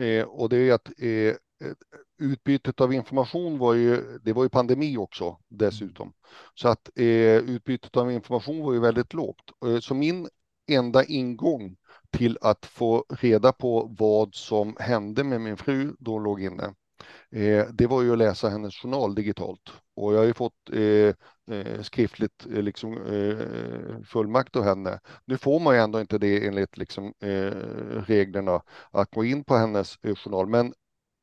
Eh, och det är att eh, eh utbytet av information var ju, det var ju pandemi också dessutom. Så att eh, utbytet av information var ju väldigt lågt. Eh, så min enda ingång till att få reda på vad som hände med min fru då hon låg inne, eh, det var ju att läsa hennes journal digitalt. Och jag har ju fått eh, eh, skriftligt eh, liksom, eh, fullmakt av henne. Nu får man ju ändå inte det enligt liksom, eh, reglerna att gå in på hennes journal, men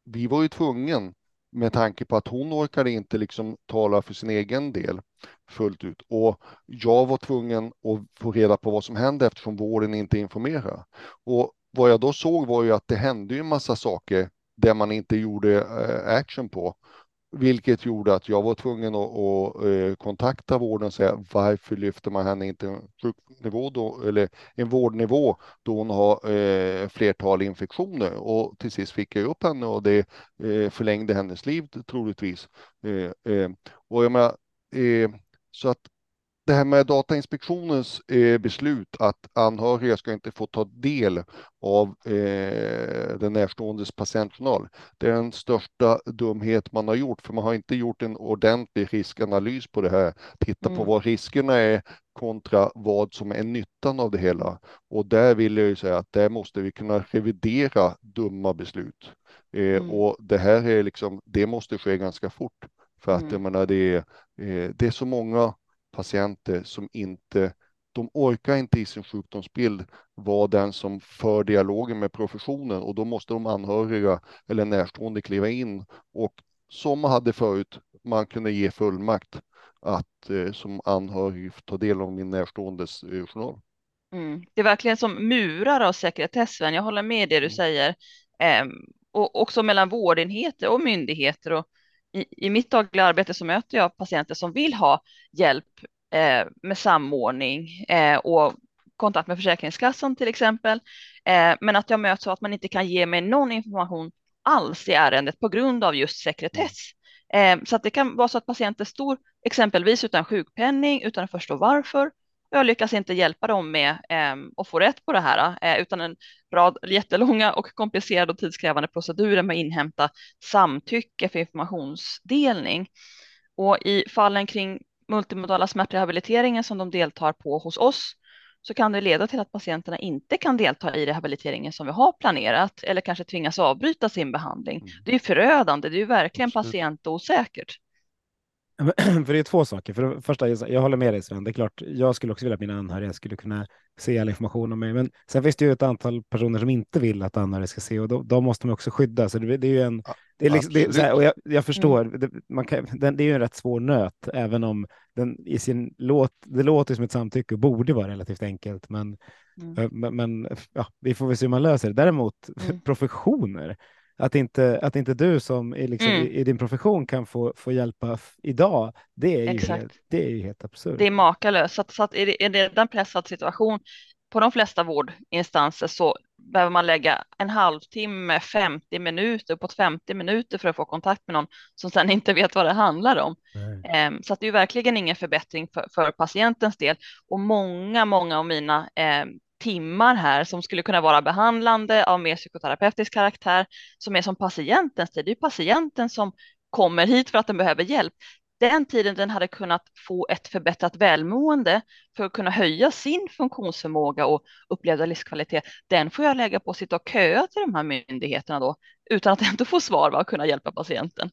vi var ju tvungen med tanke på att hon orkade inte liksom tala för sin egen del fullt ut. Och jag var tvungen att få reda på vad som hände eftersom vården inte informerade. Och vad jag då såg var ju att det hände ju en massa saker där man inte gjorde eh, action på. Vilket gjorde att jag var tvungen att, att, eh, kontakta vården och säga varför lyfter man henne inte en sjuknivå då, eller en vårdnivå då hon har eh, flertal infektioner och till sist fick jag upp henne och det eh, förlängde hennes liv troligtvis. Eh, eh, och jag menar, eh, så att det här med Datainspektionens eh, beslut att anhöriga ska inte få ta del av eh, den närståendes patientjournal. Det är den största dumhet man har gjort, för man har inte gjort en ordentlig riskanalys på det här. Titta mm. på vad riskerna är kontra vad som är nyttan av det hela. Och där vill jag ju säga att där måste vi kunna revidera dumma beslut. Eh, mm. Och det här är liksom, det måste ske ganska fort. För att mm. jag menar, det är, det är så många patienter som inte, de orkar inte i sin sjukdomsbild vara den som för dialogen med professionen och då måste de anhöriga eller närstående kliva in och som man hade förut, man kunde ge fullmakt att eh, som anhörig ta del av min närståendes eh, journal. Mm. Det är verkligen som murar av sekretess, Jag håller med det du mm. säger. Eh, och också mellan vårdenheter och myndigheter. Och i, i mitt dagliga arbete så möter jag patienter som vill ha hjälp eh, med samordning eh, och kontakt med Försäkringskassan till exempel. Eh, men att jag möts av att man inte kan ge mig någon information alls i ärendet på grund av just sekretess. Eh, så att det kan vara så att patienter står exempelvis utan sjukpenning utan att förstå varför. Jag lyckas inte hjälpa dem med eh, att få rätt på det här eh, utan en rad jättelånga och komplicerade och tidskrävande procedurer med att inhämta samtycke för informationsdelning. Och i fallen kring multimodala smärtrehabiliteringen som de deltar på hos oss så kan det leda till att patienterna inte kan delta i rehabiliteringen som vi har planerat eller kanske tvingas avbryta sin behandling. Mm. Det är förödande, det är verkligen patientosäkert. För det är två saker. För det första, jag håller med dig Sven, det är klart, jag skulle också vilja att mina anhöriga skulle kunna se all information om mig. Men sen finns det ju ett antal personer som inte vill att anhöriga ska se och då, då måste man också skydda. Så det, det är ju en... Det är liksom, det är här, och jag, jag förstår, mm. det, man kan, den, det är ju en rätt svår nöt, även om den i sin låt, det låter som ett samtycke och borde vara relativt enkelt. Men, mm. men, men ja, vi får väl se hur man löser det. Däremot mm. professioner, att inte, att inte du som är liksom mm. i, i, din profession kan få, få hjälpa idag, det är, ju helt, det är ju helt absurt. Det är makalöst. Så, att, så att är det, är det en pressad situation på de flesta vårdinstanser så behöver man lägga en halvtimme, 50 minuter, uppåt 50 minuter för att få kontakt med någon som sedan inte vet vad det handlar om. Nej. Um, så att det är verkligen ingen förbättring för, för, patientens del och många, många av mina um, timmar här som skulle kunna vara behandlande av mer psykoterapeutisk karaktär som är som patientens tid. Det är patienten som kommer hit för att den behöver hjälp. Den tiden den hade kunnat få ett förbättrat välmående för att kunna höja sin funktionsförmåga och upplevda livskvalitet, den får jag lägga på att sitta och köa till de här myndigheterna då utan att ändå få svar och kunna hjälpa patienten.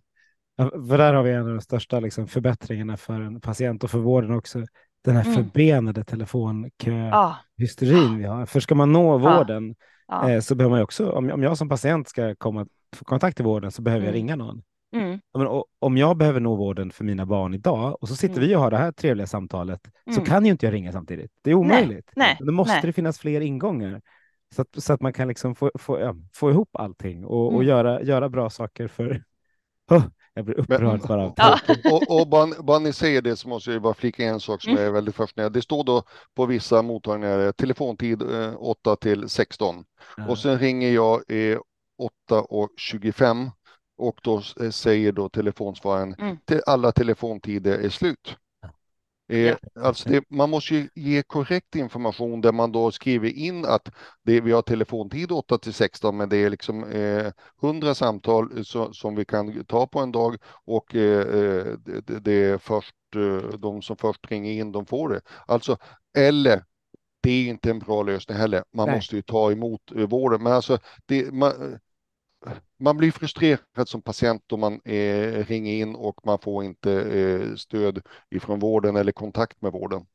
Ja, för där har vi en av de största liksom, förbättringarna för en patient och för vården också den här mm. förbenade telefonköhysterin ah. vi har. För ska man nå vården ah. eh, så behöver man ju också, om, om jag som patient ska komma få kontakt till vården så behöver mm. jag ringa någon. Mm. Men, om jag behöver nå vården för mina barn idag och så sitter mm. vi och har det här trevliga samtalet så mm. kan ju inte jag ringa samtidigt. Det är omöjligt. Nej. Nej. Då måste Nej. det finnas fler ingångar så att, så att man kan liksom få, få, ja, få ihop allting och, och mm. göra, göra bra saker för Jag blir upprörd Men, bara ja. Och, och bara, bara ni säger det så måste jag bara flika en sak som mm. är väldigt fascinerande. Det står då på vissa mottagningar telefontid eh, 8 till 16 ja. och sen ringer jag eh, 8 och 25 och då eh, säger då telefonsvararen mm. till alla telefontider är slut. Eh, Ja. Alltså det, man måste ju ge korrekt information där man då skriver in att det, vi har telefontid 8 till 16 men det är liksom eh, 100 samtal så, som vi kan ta på en dag och eh, eh, det, det är först eh, de som först ringer in de får det. Alltså, eller det är inte en bra lösning heller. Man Nej. måste ju ta emot eh, vården. Men alltså, det, man, man blir frustrerad som patient om man eh, ringer in och man får inte eh, stöd ifrån vården eller kontakt med vården.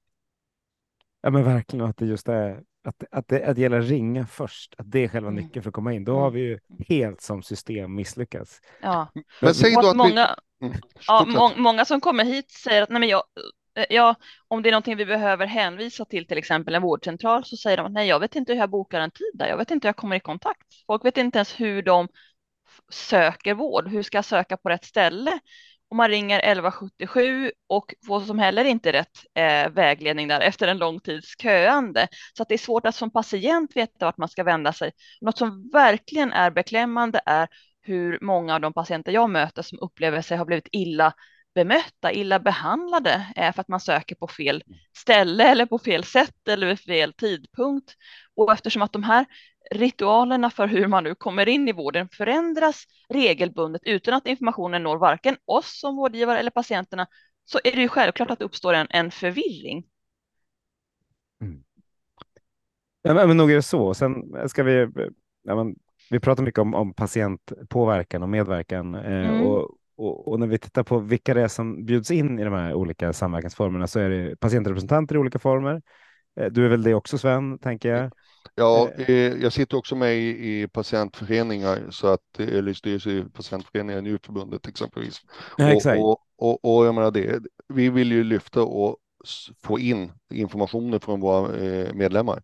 Ja, men verkligen att det just är att, att, det, att det gäller att ringa först, att det är själva Mm. nyckeln för att komma in. Då har vi ju helt som system misslyckats. Ja. Men säg då att vi... många, Mm, ja, må, många som kommer hit säger att nej, men jag, Eh, ja, om det är någonting vi behöver hänvisa till, till exempel en vårdcentral, så säger de att nej, jag vet inte hur jag bokar en tid där. Jag vet inte hur jag kommer i kontakt. Folk vet inte ens hur de söker vård. Hur ska jag söka på rätt ställe? Om man ringer 1177 och får som heller inte rätt eh, vägledning där efter en lång tids köande. Så att det är svårt att som patient veta vart man ska vända sig. Något som verkligen är beklämmande är hur många av de patienter jag möter som upplever sig ha blivit illa bemötta, illa behandlade eh, för att man söker på fel ställe eller på fel sätt eller vid fel tidpunkt. Och eftersom att de här ritualerna för hur man nu kommer in i vården förändras regelbundet utan att informationen når varken oss som vårdgivare eller patienterna så är det ju självklart att det uppstår en, en förvirring. Ja, men, men nog är det så. Sen ska vi, ja, men, vi pratar mycket om, om patientpåverkan och medverkan eh, Mm. och, och, och när vi tittar på vilka det är som bjuds in i de här olika samverkansformerna så är det patientrepresentanter i olika former. Eh, Du är väl det också Sven, tänker jag? Ja, Eh. eh, jag sitter också med i, i patientföreningar, så att, eh, eller styrelse i patientföreningar, NU-förbundet exempelvis. Ja, och, exakt. och, och, och jag menar det, vi vill ju lyfta och få in informationen från våra eh, medlemmar.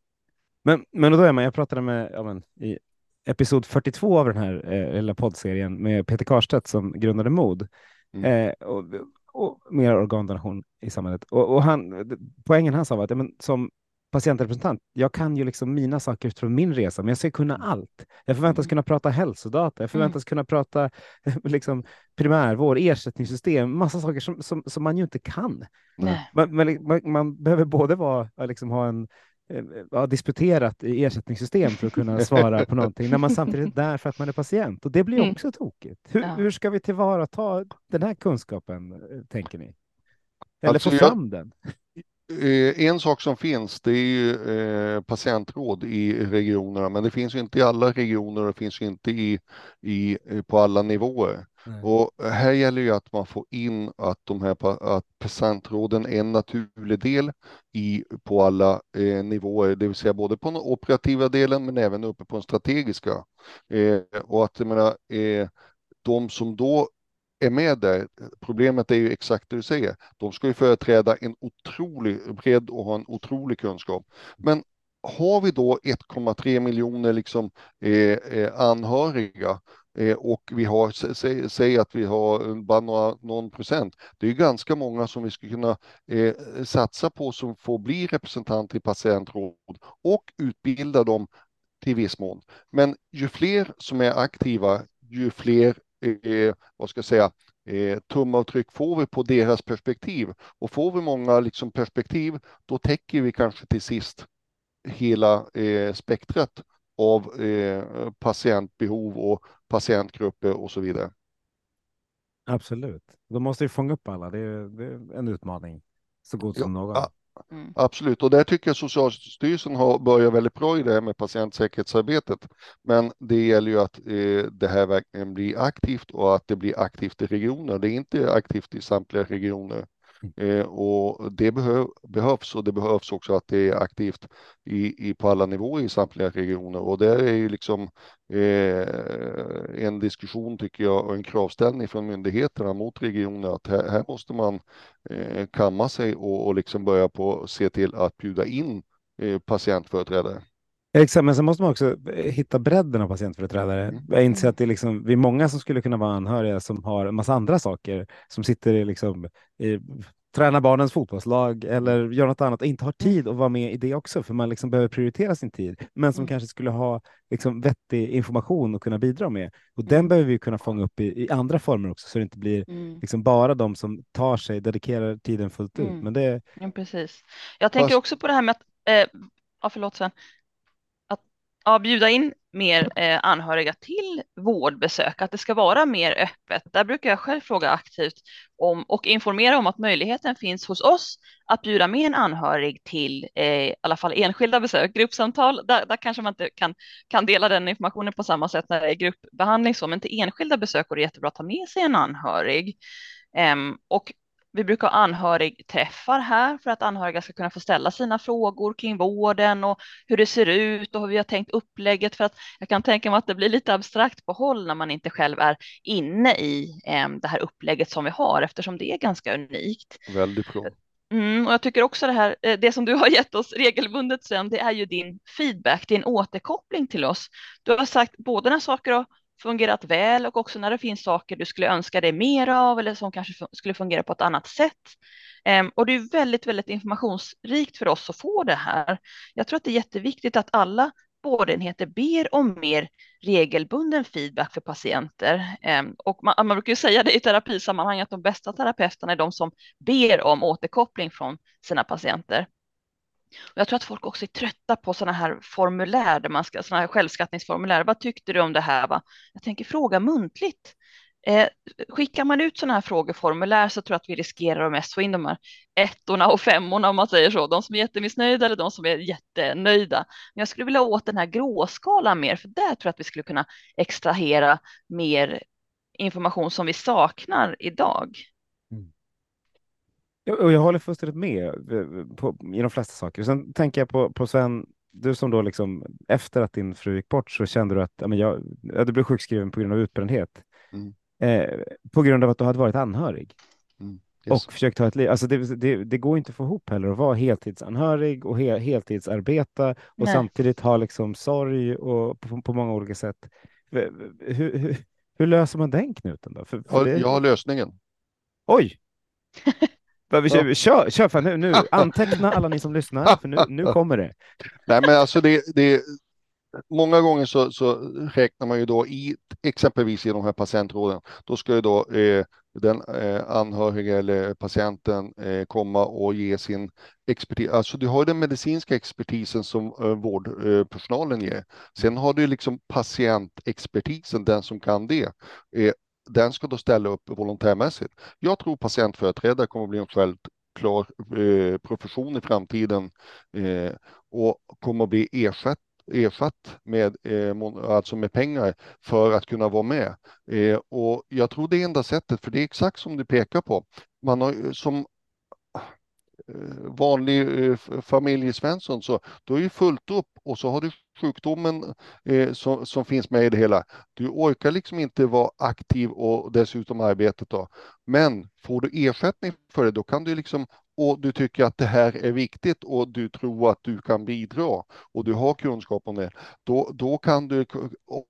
Men, men då är man, jag pratade med, ja, men, i episod 42 av den här eh, lilla poddserien med Peter Karstedt som grundade MOD Mm. eh, och, och mer organdonation i samhället. Och, och han, poängen han sa var att ja, men, som patientrepresentant, jag kan ju liksom mina saker från min resa, men jag ska kunna allt. Jag förväntas Mm. kunna prata hälsodata, jag förväntas kunna prata liksom, primärvård, ersättningssystem, massa saker som, som, som man ju inte kan. Man, man, man, behöver både vara, liksom ha en ja, disputerat i ersättningssystem för att kunna svara på någonting när man samtidigt är där för att man är patient. Och det blir Mm. också tokigt. Hur, Ja. hur ska vi tillvarata den här kunskapen, eh, tänker ni? Eller Alltså, få jag- fram den? Eh, En sak som finns det är ju eh, patientråd i regionerna, men det finns ju inte i alla regioner och det finns inte i, i, eh, på alla nivåer. Nej. Och här gäller ju att man får in att, de här, att patientråden är en naturlig del i, på alla eh, nivåer, det vill säga både på den operativa delen men även uppe på den strategiska. Eh, och att jag menar, eh, de som då är med där, problemet är ju exakt det du säger, de ska ju företräda en otrolig bredd och ha en otrolig kunskap. Men har vi då 1,3 miljoner liksom, eh, eh, anhöriga eh, och vi har, säg, säg att vi har eh, bara några, någon procent, det är ju ganska många som vi skulle kunna eh, satsa på som får bli representanter i patientråd och utbilda dem till viss mån. Men ju fler som är aktiva, ju fler eh, vad ska jag säga, eh, tumavtryck får vi på deras perspektiv. Och får vi många liksom, perspektiv, då täcker vi kanske till sist hela eh, spektrat av eh, patientbehov och patientgrupper och så vidare. Absolut. Då måste vi fånga upp alla. Det är, det är en utmaning så god som Ja, någon. Mm. Absolut, och där tycker jag Socialstyrelsen har börjat väldigt bra i det här med patientsäkerhetsarbetet. Men det gäller ju att eh, det här verkligen blir aktivt och att det blir aktivt i regioner. Det är inte aktivt i samtliga regioner. Eh, och det behöv, behövs och det behövs också att det är aktivt i, i, på alla nivåer i samtliga regioner. Och där är ju liksom eh, en diskussion tycker jag och en kravställning från myndigheterna mot regionerna att här, här måste man eh, kamma sig och, och liksom börja på se till att bjuda in eh, patientföreträdare. Exakt, men sen måste man också eh, hitta bredden av patientföreträdare. Mm. Jag inser att det är, liksom, vi är många som skulle kunna vara anhöriga som har en massa andra saker som sitter i, liksom, i träna barnens fotbollslag eller göra något annat och inte har tid att vara med i det också, för man liksom behöver prioritera sin tid, men som Mm. kanske skulle ha liksom vettig information att kunna bidra med. Och den Mm. behöver vi kunna fånga upp i, i andra former också, så det inte blir Mm. liksom bara de som tar sig, dedikerar tiden fullt ut. Mm. Men det, Ja, precis. Jag tänker också på det här med att, eh, ja förlåt Sven, ja, bjuda in mer eh, anhöriga till vårdbesök, att det ska vara mer öppet. Där brukar jag själv fråga aktivt om och informera om att möjligheten finns hos oss att bjuda med en anhörig till eh, i alla fall enskilda besök, gruppsamtal. Där, där kanske man inte kan, kan dela den informationen på samma sätt när det är gruppbehandling så, men till enskilda besök går det jättebra att ta med sig en anhörig. Ehm, och vi brukar ha anhörigträffar här för att anhöriga ska kunna få ställa sina frågor kring vården och hur det ser ut och hur vi har tänkt upplägget. För att jag kan tänka mig att det blir lite abstrakt på håll när man inte själv är inne i eh, det här upplägget som vi har eftersom det är ganska unikt. Väldigt bra. Mm, och jag tycker också det här, eh, det som du har gett oss regelbundet sen, det är ju din feedback, din återkoppling till oss. Du har sagt både när saker har fungerat väl och också när det finns saker du skulle önska dig mer av eller som kanske skulle fungera på ett annat sätt. Ehm, och det är väldigt, väldigt informationsrikt för oss att få det här. Jag tror att det är jätteviktigt att alla vårdenheter ber om mer regelbunden feedback för patienter. Ehm, och man, man brukar ju säga det i terapisammanhang att de bästa terapeuterna är de som ber om återkoppling från sina patienter. Och jag tror att folk också är trötta på sådana här formulär, där man ska, sådana här självskattningsformulär. Vad tyckte du om det här? Va? Jag tänker fråga muntligt. Eh, skickar man ut sådana här frågeformulär så tror jag att vi riskerar att mest få in de här ettorna och femmorna om man säger så. De som är jättemissnöjda eller de som är jättenöjda. Men jag skulle vilja åt den här gråskalan mer, för där tror jag att vi skulle kunna extrahera mer information som vi saknar idag. Ja, och jag håller fullständigt med eh, på, i de flesta saker. Sen tänker jag på, på Sven, du som då liksom efter att din fru gick bort så kände du att ja, men jag, ja, du blev sjukskriven på grund av utbrändhet. Mm. Eh, på grund av att du hade varit anhörig Yes. och försökt ta ett liv. Alltså det, det, det går inte att få ihop heller att vara heltidsanhörig och he, heltidsarbeta och Nej. samtidigt ha liksom sorg och på, på många olika sätt. Hur, hur, hur, hur löser man den knuten då? För, för Jag, det, jag har lösningen. Oj! Vi kör, Ja. kör, kör fan nu, nu, anteckna alla ni som lyssnar, för nu, nu kommer det. Nej, men alltså det, det, många gånger så, så räknar man ju då i exempelvis i de här patientråden, då ska ju då eh, den eh, anhöriga eller patienten eh, komma och ge sin expertis. Alltså du har ju den medicinska expertisen som eh, vårdpersonalen ger. Sen har du liksom patientexpertisen, den som kan det. Den ska då ställa upp volontärmässigt. Jag tror patientföreträdare kommer att bli en självklar eh, profession i framtiden eh, och kommer att bli ersatt ersatt med, eh, alltså med pengar för att kunna vara med. Eh, och jag tror det är enda sättet, för det är exakt som du pekar på. Man har ju som eh, vanlig eh, f- familjesvensson så du har ju fullt upp och så har du sjukdomen eh, som, som finns med i det hela. Du orkar liksom inte vara aktiv och dessutom arbetet då. Men får du ersättning för det, då kan du liksom och du tycker att det här är viktigt och du tror att du kan bidra och du har kunskap om det, då, då kan du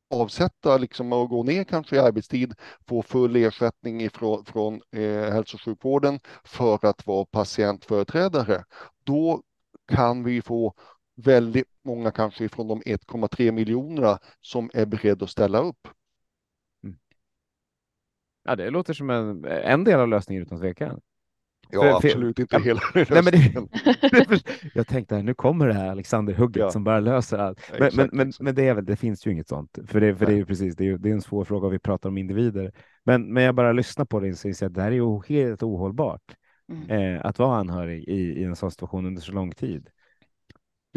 avsätta liksom och gå ner kanske i arbetstid, få full ersättning ifrån från eh, hälso och sjukvården för att vara patientföreträdare. Då kan vi få väldigt många kanske ifrån de 1,3 miljonerna som är beredda att ställa upp. Ja, det låter som en, en del av lösningen utan tvekan. Ja, För- för- absolut inte ja, hela Nej, men det, jag tänkte nu kommer det här Alexander-hugget Ja. som bara löser allt. Men, Exakt, men, men, exakt. men det, är väl, det finns ju inget sånt, för det, för det är ju precis, det är, det är en svår fråga och vi pratar om individer. Men, men jag bara lyssnar på det så inser att det här är ju helt ohållbart, Mm. eh, att vara anhörig i, i en sån situation under så lång tid.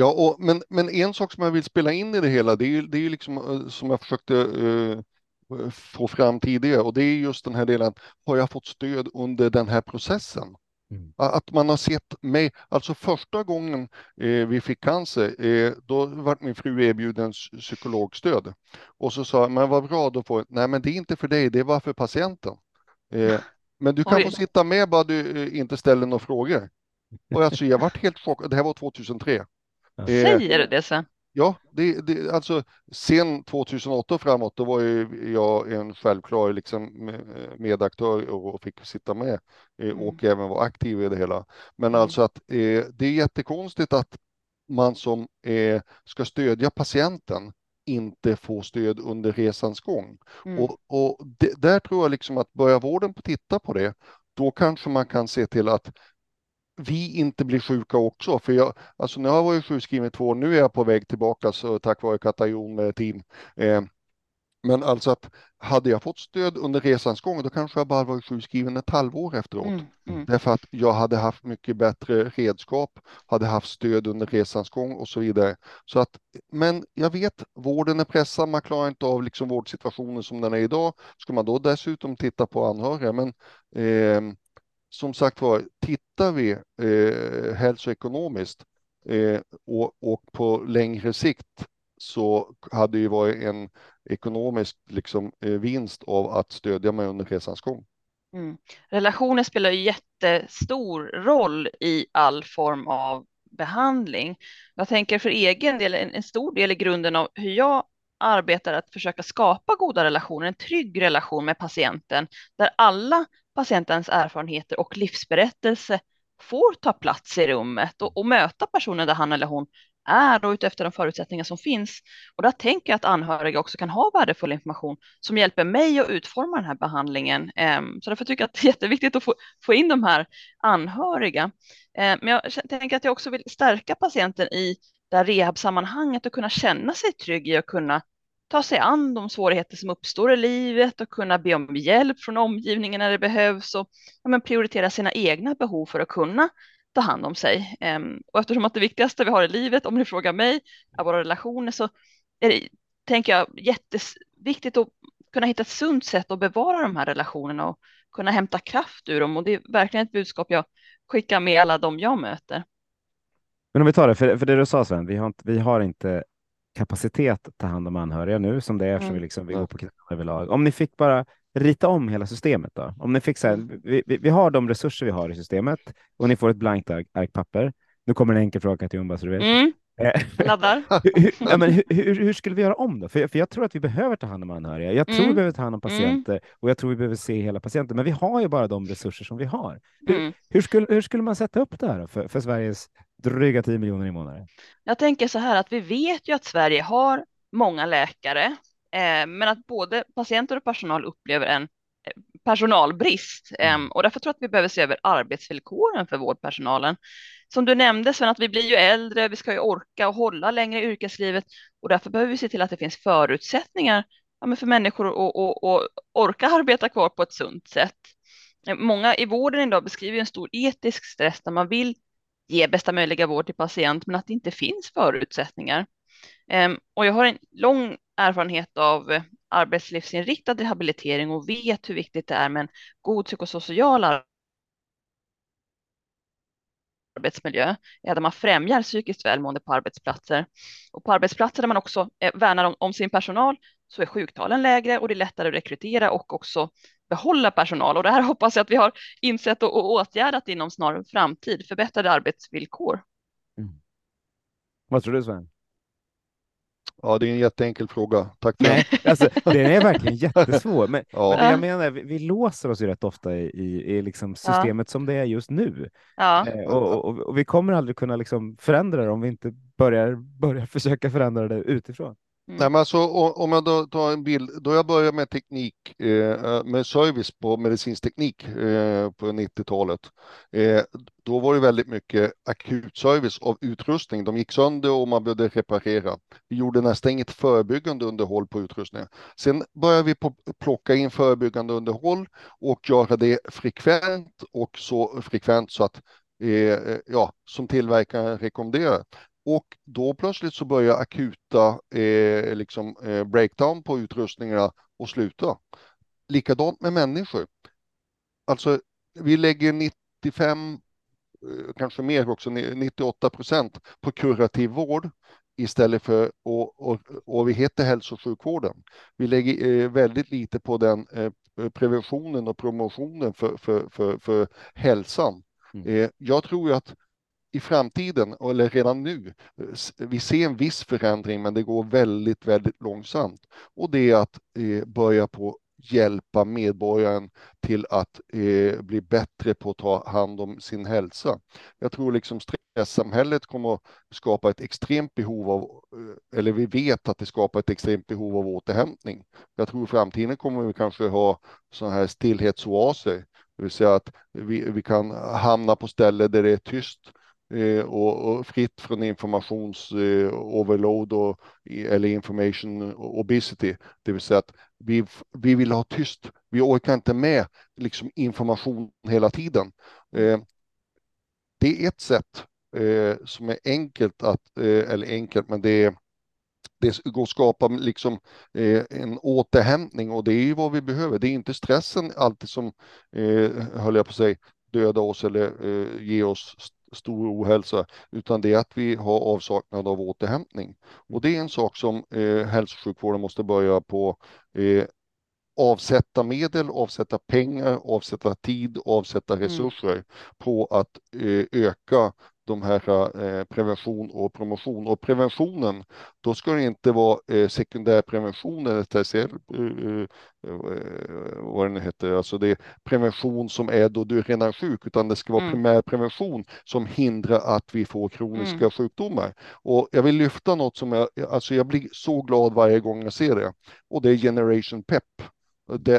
Ja, och, men, men en sak som jag vill spela in i det hela, det är ju, det är liksom eh, som jag försökte eh, få fram tidigare och det är just den här delen, har jag fått stöd under den här processen? Mm. Att man har sett mig, alltså första gången eh, vi fick cancer, eh, då vart min fru erbjuden psykologstöd. Och så sa jag, men vad bra, då får nej men det är inte för dig, det var för patienten. Eh, men du kan Oj. få sitta med bara du eh, inte ställer några frågor. Och alltså jag vart helt chockad, det här var 2003. Eh, Säger du det Sven? Ja, det, det, alltså sen 2008 och framåt, då var ju jag en självklar liksom, medaktör och fick sitta med mm. och även vara aktiv i det hela. Men mm. alltså att eh, det är jättekonstigt att man som eh, ska stödja patienten inte får stöd under resans gång. Mm. Och, och det, där tror jag liksom att börjar vården på titta på det, då kanske man kan se till att vi inte blir sjuka också. För jag, alltså nu har jag varit sjukskriven i två år, nu är jag på väg tillbaka så tack vare Katajon med team. Eh, men alltså att hade jag fått stöd under resans gång, då kanske jag bara varit sjukskriven ett halvår efteråt. Mm, mm. Därför att jag hade haft mycket bättre redskap, hade haft stöd under resans gång och så vidare. Så att, men jag vet, vården är pressad, man klarar inte av liksom vårdsituationen som den är idag. Ska man då dessutom titta på anhöriga, men eh, som sagt var, tittar vi eh, hälsoekonomiskt eh, och, och på längre sikt så hade det ju varit en ekonomisk liksom, eh, vinst av att stödja mig under resans gång. Mm. Relationer spelar ju jättestor roll i all form av behandling. Jag tänker för egen del, en, en stor del i grunden av hur jag arbetar att försöka skapa goda relationer, en trygg relation med patienten där alla patientens erfarenheter och livsberättelse får ta plats i rummet och, och möta personen där han eller hon är då utefter de förutsättningar som finns. Och där tänker jag att anhöriga också kan ha värdefull information som hjälper mig att utforma den här behandlingen. Ehm, så därför tycker jag att det är jätteviktigt att få, få in de här anhöriga. Ehm, men jag tänker att jag också vill stärka patienten i det här rehabsammanhanget och kunna känna sig trygg i att kunna ta sig an de svårigheter som uppstår i livet och kunna be om hjälp från omgivningen när det behövs och ja, men prioritera sina egna behov för att kunna ta hand om sig. Ehm, och eftersom att det viktigaste vi har i livet, om ni frågar mig, är våra relationer så är det, tänker jag, jätteviktigt att kunna hitta ett sunt sätt att bevara de här relationerna och kunna hämta kraft ur dem. Och det är verkligen ett budskap jag skickar med alla de jag möter. Men om vi tar det, för, för det du sa Sven, vi har inte, vi har inte kapacitet att ta hand om anhöriga nu som det är, eftersom mm. vi, liksom, vi går på knäna överlag. Om ni fick bara rita om hela systemet då? Om ni fick så här, mm. vi, vi, vi, har de resurser vi har i systemet och ni får ett blankt ark, papper. Nu kommer en enkel fråga till Jumba så du vet. Mm. Eh, Laddar. hur, ja, men hur, hur, hur, skulle vi göra om då? För, för jag tror att vi behöver ta hand om anhöriga. Jag tror mm. vi behöver ta hand om mm. patienter mm. och jag tror vi behöver se hela patienten. Men vi har ju bara de resurser som vi har. Hur, mm. hur, skulle, hur skulle man sätta upp det här för, för Sveriges dryga 10 miljoner invånare? Jag tänker så här att vi vet ju att Sverige har många läkare, eh, men att både patienter och personal upplever en eh, personalbrist eh, och därför tror jag att vi behöver se över arbetsvillkoren för vårdpersonalen. Som du nämnde Sven, att vi blir ju äldre, vi ska ju orka och hålla längre i yrkeslivet och därför behöver vi se till att det finns förutsättningar ja, för människor att orka arbeta kvar på ett sunt sätt. Många i vården idag beskriver en stor etisk stress där man vill ge bästa möjliga vård till patient, men att det inte finns förutsättningar. Ehm, och jag har en lång erfarenhet av eh, arbetslivsinriktad rehabilitering och vet hur viktigt det är med en god psykosocial arbetsmiljö, där man främjar psykiskt välmående på arbetsplatser. Och på arbetsplatser där man också eh, värnar om, om sin personal så är sjuktalen lägre och det är lättare att rekrytera och också behålla personal. Och det här hoppas jag att vi har insett och, och åtgärdat inom snar framtid, förbättrade arbetsvillkor. Mm. Vad tror du Sven? Ja, det är en jätteenkel fråga. Tack för Nej, alltså, Den är verkligen jättesvår. Men, ja. men jag menar, vi, vi, låser oss ju rätt ofta i, i, i liksom systemet ja. som det är just nu. Ja. Eh, och, och, och, vi kommer aldrig kunna liksom förändra det om vi inte börjar, börjar försöka förändra det utifrån. Mm. Nej, men alltså, om jag då tar en bild, då jag började med teknik, eh, eh med service på medicinsk teknik eh, på 90-talet, eh, då var det väldigt mycket akutservice av utrustning. De gick sönder och man behövde reparera. Vi gjorde nästan inget förebyggande underhåll på utrustningen. Sen började vi på, plocka in förebyggande underhåll och göra det frekvent och så frekvent så att eh, eh ja, som tillverkaren rekommenderar. Och då plötsligt så börjar akuta eh, liksom, eh, breakdown på utrustningarna och sluta. Likadant med människor. Alltså, vi lägger 95, eh, kanske mer också, 98 procent på kurativ vård istället för, och, och, och vi heter hälso och sjukvården. Vi lägger eh, väldigt lite på den eh, preventionen och promotionen för, för, för, för hälsan. Mm. Eh, jag tror att i framtiden, eller redan nu, vi ser en viss förändring, men det går väldigt, väldigt långsamt. Och det är att eh, börja på hjälpa medborgaren till att eh, bli bättre på att ta hand om sin hälsa. Jag tror liksom stresssamhället kommer att skapa ett extremt behov av, eh, eller vi vet att det skapar ett extremt behov av återhämtning. Jag tror i framtiden kommer vi kanske ha sådana här stillhetsoaser, det vill säga att vi, vi kan hamna på ställen där det är tyst Eh, och, och, fritt från informations-overload eh, eller information obesity. Det vill säga att vi, vi vill ha tyst. Vi orkar inte med liksom, information hela tiden. Eh, det är ett sätt eh, som är enkelt att, eh, eller enkelt, men det är det går att skapa liksom, eh, en återhämtning och det är ju vad vi behöver. Det är inte stressen alltid som, eh, höll jag på att säga, döda oss eller eh, ge oss stor ohälsa, utan det är att vi har avsaknad av återhämtning. Och det är en sak som eh, sjukvården måste börja på eh, avsätta medel, avsätta pengar, avsätta tid, avsätta mm. resurser mm. på att eh, öka de här eh, prevention och promotion. Och preventionen, då ska det inte vara eh, sekundärprevention eller tertiär, eh, vad det nu heter, alltså det är prevention som är då du är redan sjuk, utan det ska vara mm. primärprevention som hindrar att vi får kroniska mm. sjukdomar. Och jag vill lyfta något som jag, alltså jag blir så glad varje gång jag ser det, och det är Generation PEP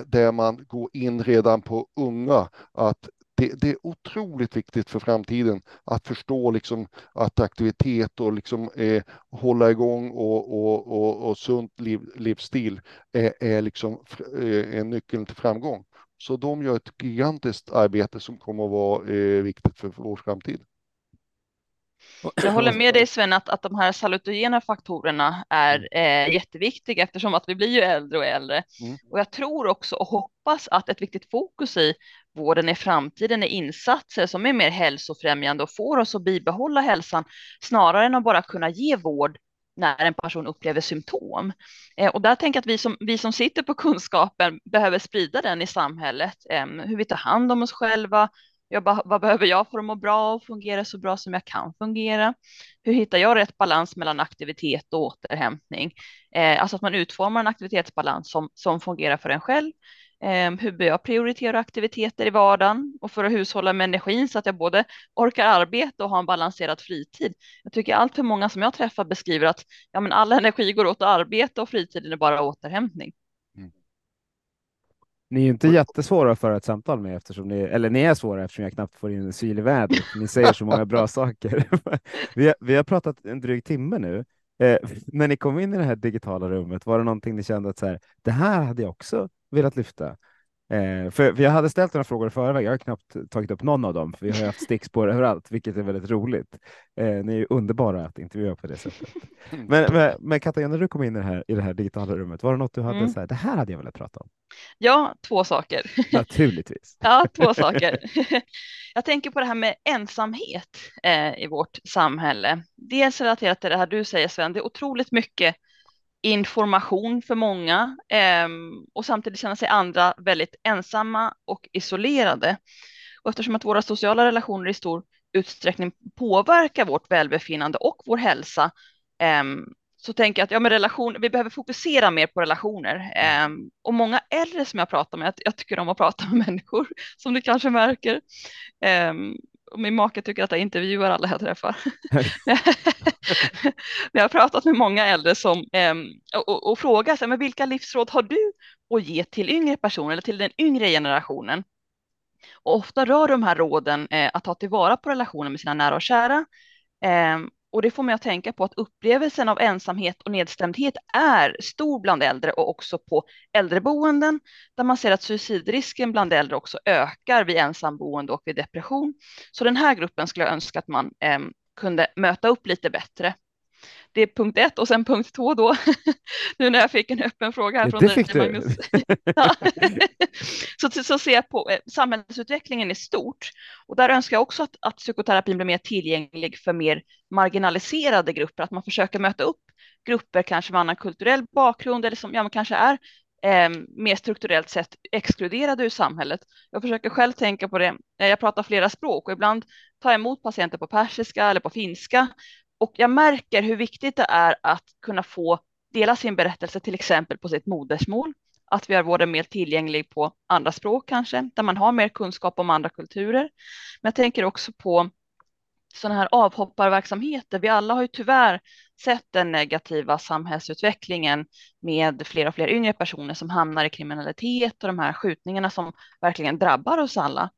där man går in redan på unga, att det, det, är otroligt viktigt för framtiden att förstå liksom att aktivitet och liksom eh, hålla igång och, och, och, och sunt liv, livsstil är, är liksom eh, nyckeln till framgång. Så de gör ett gigantiskt arbete som kommer att vara eh, viktigt för vår framtid. Jag håller med dig Sven att, att de här salutogena faktorerna är mm. eh, jätteviktiga eftersom att vi blir ju äldre och äldre. Mm. Och jag tror också och hoppas att ett viktigt fokus i vården i framtiden är insatser som är mer hälsofrämjande och får oss att bibehålla hälsan snarare än att bara kunna ge vård när en person upplever symptom. Eh, och där tänker jag att vi som, vi som sitter på kunskapen behöver sprida den i samhället, eh, hur vi tar hand om oss själva, jag vad behöver jag för att må bra och fungera så bra som jag kan fungera? Hur hittar jag rätt balans mellan aktivitet och återhämtning? Eh, alltså att man utformar en aktivitetsbalans som, som fungerar för en själv. Eh, hur bör jag prioritera aktiviteter i vardagen och för att hushålla med energin så att jag både orkar arbeta och har en balanserad fritid. Jag tycker allt för många som jag träffar beskriver att ja, men all energi går åt arbete och fritiden är bara återhämtning. Ni är ju inte jättesvåra att föra ett samtal med eftersom ni, eller ni är svåra eftersom jag knappt får in en syl i vädret. Ni säger så många bra saker. vi, har, vi har pratat en dryg timme nu. Eh, när ni kom in i det här digitala rummet, var det någonting ni kände att så här, det här hade jag också velat lyfta? Eh, för, för jag hade ställt några frågor i förväg. Jag har knappt tagit upp någon av dem, för vi har haft stickspår överallt, vilket är väldigt roligt. Eh, ni är ju underbara att intervjua på det sättet. Men, men, men Katarina, du kom in i det här, i det här digitala rummet, var det något du hade mm. så här, det här hade jag velat prata om? Ja, två saker. Naturligtvis. ja, två saker. jag tänker på det här med ensamhet eh, i vårt samhälle. Dels relaterat till det här du säger Sven, det är otroligt mycket information för många eh, och samtidigt känna sig andra väldigt ensamma och isolerade. Och eftersom att våra sociala relationer i stor utsträckning påverkar vårt välbefinnande och vår hälsa eh, så tänker jag att ja, men relation, vi behöver fokusera mer på relationer. Eh, och många äldre som jag pratar med, jag tycker om att prata med människor som du kanske märker. Ehm, min make tycker att jag intervjuar alla jag träffar. jag har pratat med många äldre som, eh, och, och, och frågar men vilka livsråd har du att ge till yngre personer eller till den yngre generationen? Och ofta rör de här råden eh, att ta tillvara på relationen med sina nära och kära. Eh, och det får mig att tänka på att upplevelsen av ensamhet och nedstämdhet är stor bland äldre och också på äldreboenden där man ser att suicidrisken bland äldre också ökar vid ensamboende och vid depression. Så den här gruppen skulle jag önska att man eh, kunde möta upp lite bättre. Det är punkt ett och sen punkt två då, nu när jag fick en öppen fråga här från det fick dig, Magnus. så, så ser jag på eh, samhällsutvecklingen i stort och där önskar jag också att, att psykoterapin blir mer tillgänglig för mer marginaliserade grupper, att man försöker möta upp grupper kanske med annan kulturell bakgrund eller som ja, kanske är eh, mer strukturellt sett exkluderade ur samhället. Jag försöker själv tänka på det. Jag pratar flera språk och ibland tar jag emot patienter på persiska eller på finska och jag märker hur viktigt det är att kunna få dela sin berättelse till exempel på sitt modersmål. Att vi har vården mer tillgänglig på andra språk kanske, där man har mer kunskap om andra kulturer. Men jag tänker också på sådana här avhopparverksamheter. Vi alla har ju tyvärr sett den negativa samhällsutvecklingen med fler och fler yngre personer som hamnar i kriminalitet och de här skjutningarna som verkligen drabbar oss alla.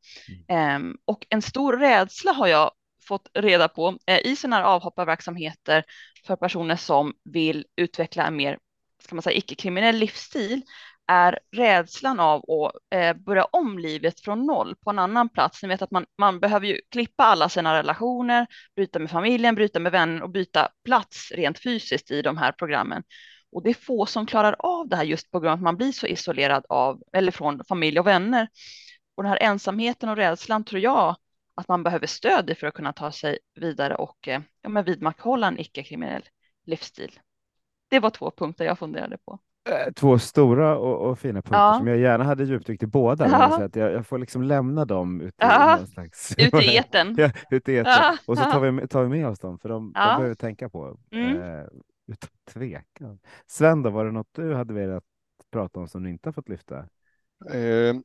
Mm. Och en stor rädsla har jag fått reda på eh, i sådana här avhopparverksamheter för personer som vill utveckla en mer ska man säga, icke-kriminell livsstil är rädslan av att eh, börja om livet från noll på en annan plats. Ni vet att man, man behöver ju klippa alla sina relationer, bryta med familjen, bryta med vänner och byta plats rent fysiskt i de här programmen. Och det är få som klarar av det här just på grund av att man blir så isolerad av eller från familj och vänner. Och den här ensamheten och rädslan tror jag att man behöver stöd för att kunna ta sig vidare och eh, ja, men vidmakthålla en icke-kriminell livsstil. Det var två punkter jag funderade på. Eh, två stora och, och fina punkter ja. som jag gärna hade djupdykt i båda. Ja. Så att jag, jag, får liksom lämna dem ut i, ja. slags... ut i eten. ja, ut i eten. Ja. Och så tar vi, tar vi med oss dem, för de, de behöver tänka på. Mm. Eh, utan tvekan. Sven, då, var det något du hade velat prata om som du inte har fått lyfta? Eh,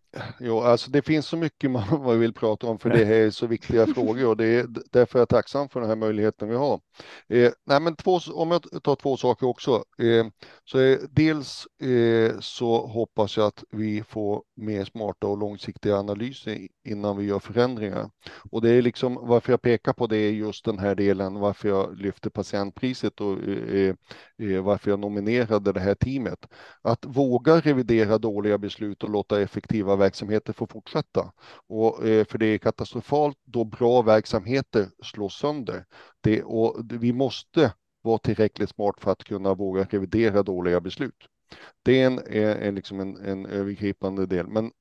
jo, alltså det finns så mycket man, man vill prata om för det här är så viktiga frågor och det är därför är jag tacksam för den här möjligheten vi har. Eh, nej, men två, om jag tar två saker också. Eh, så är, dels eh, så hoppas jag att vi får mer smarta och långsiktiga analyser innan vi gör förändringar. Och det är liksom varför jag pekar på det är just den här delen, varför jag lyfter patientpriset och eh, eh, varför jag nominerade det här teamet. Att våga revidera dåliga beslut och låta effektiva verksamheter få fortsätta. Och, eh, för det är katastrofalt då bra verksamheter slås sönder. Det, och vi måste vara tillräckligt smart för att kunna våga revidera dåliga beslut. Det är en, är, är liksom en, en övergripande del. Men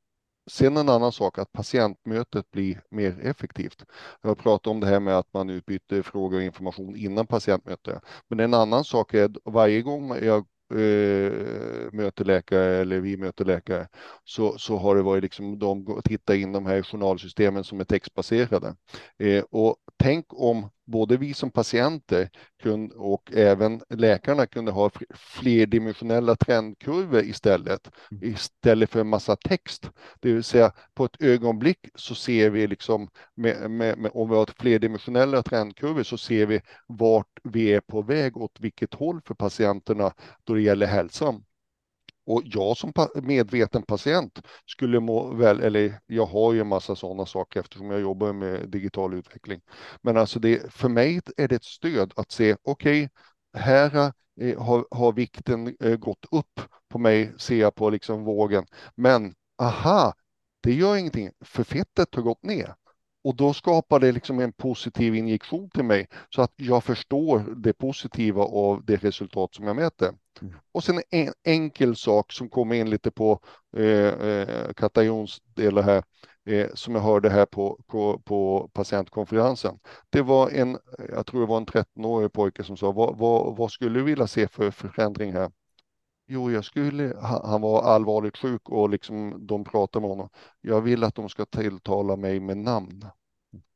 Sen en annan sak att patientmötet blir mer effektivt. Jag har pratat om det här med att man utbyter frågor och information innan patientmöte. Men en annan sak är att varje gång jag eh, möter läkare eller vi möter läkare så, så har det varit liksom de tittar in de här journalsystemen som är textbaserade. Eh, och tänk om både vi som patienter och även läkarna kunde ha flerdimensionella trendkurvor istället, mm. istället för en massa text. Det vill säga på ett ögonblick så ser vi liksom, med, med, med, om vi har flerdimensionella trendkurvor så ser vi vart vi är på väg, åt vilket håll för patienterna då det gäller hälsan. Och jag som medveten patient skulle må väl, eller jag har ju en massa sådana saker eftersom jag jobbar med digital utveckling. Men alltså det, för mig är det ett stöd att se, okej, okay, här eh, har, har vikten eh, gått upp på mig, ser jag på liksom vågen. Men aha, det gör ingenting, för fettet har gått ner. Och då skapar det liksom en positiv injektion till mig så att jag förstår det positiva av det resultat som jag mäter. Mm. Och sen en enkel sak som kommer in lite på eh, eh, Katajons del här, eh, som jag hörde här på, på, på, patientkonferensen. Det var en, jag tror det var en 13-årig pojke som sa, vad, vad, vad skulle du vilja se för förändring här? Jo, jag skulle, han var allvarligt sjuk och liksom de pratade med honom. Jag vill att de ska tilltala mig med namn.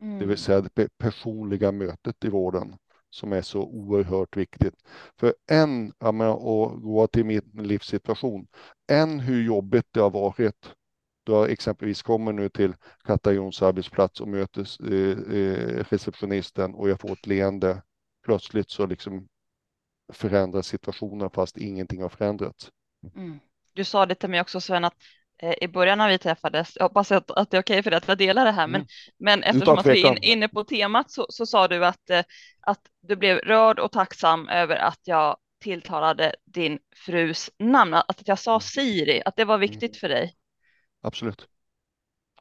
Mm. Det vill mm. säga det personliga mötet i vården som är så oerhört viktigt. För en, ja, men, och gå till min livssituation, än hur jobbigt det har varit då jag exempelvis kommer nu till Katta Jons arbetsplats och möter eh, eh, receptionisten och jag får ett leende. Plötsligt så liksom förändras situationen fast ingenting har förändrats. Mm. Du sa det till mig också Sven att eh, i början när vi träffades, jag hoppas att, att det är okej okay för dig att jag delar det här, mm. men, men eftersom att vi är in, inne på temat så, så sa du att, eh, att du blev rörd och tacksam över att jag tilltalade din frus namn, att jag sa mm. Siri, att det var viktigt mm. för dig. Absolut.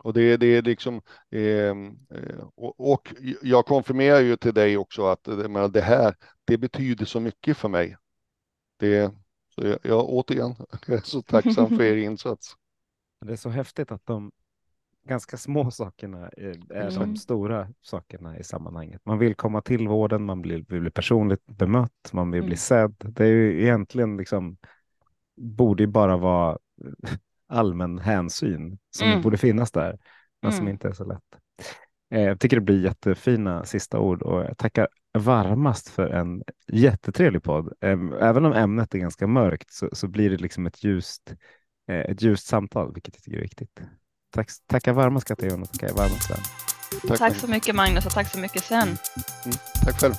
Och det, det är liksom, ehm, eh, och, och, jag konfirmerar ju till dig också att det här, det betyder så mycket för mig. Det, så jag, jag återigen jag är så tacksam för er insats. Det är så häftigt att de ganska små sakerna är, är mm. de stora sakerna i sammanhanget. Man vill komma till vården, man vill bli personligt bemött, man vill mm. bli sedd. Det är ju egentligen liksom, borde ju bara vara allmän hänsyn som Mm. borde finnas där, men som Mm. inte är så lätt. Eh, Jag tycker det blir jättefina sista ord och jag tackar varmast för en jättetrevlig podd. Även om ämnet är ganska mörkt så, så blir det liksom ett ljust, eh, ett ljust samtal, vilket jag tycker är viktigt. Tack, tackar varmast Katarina och tackar varmast Sven. Tack, Tack så mycket Magnus och tack så mycket Sven. tack själv.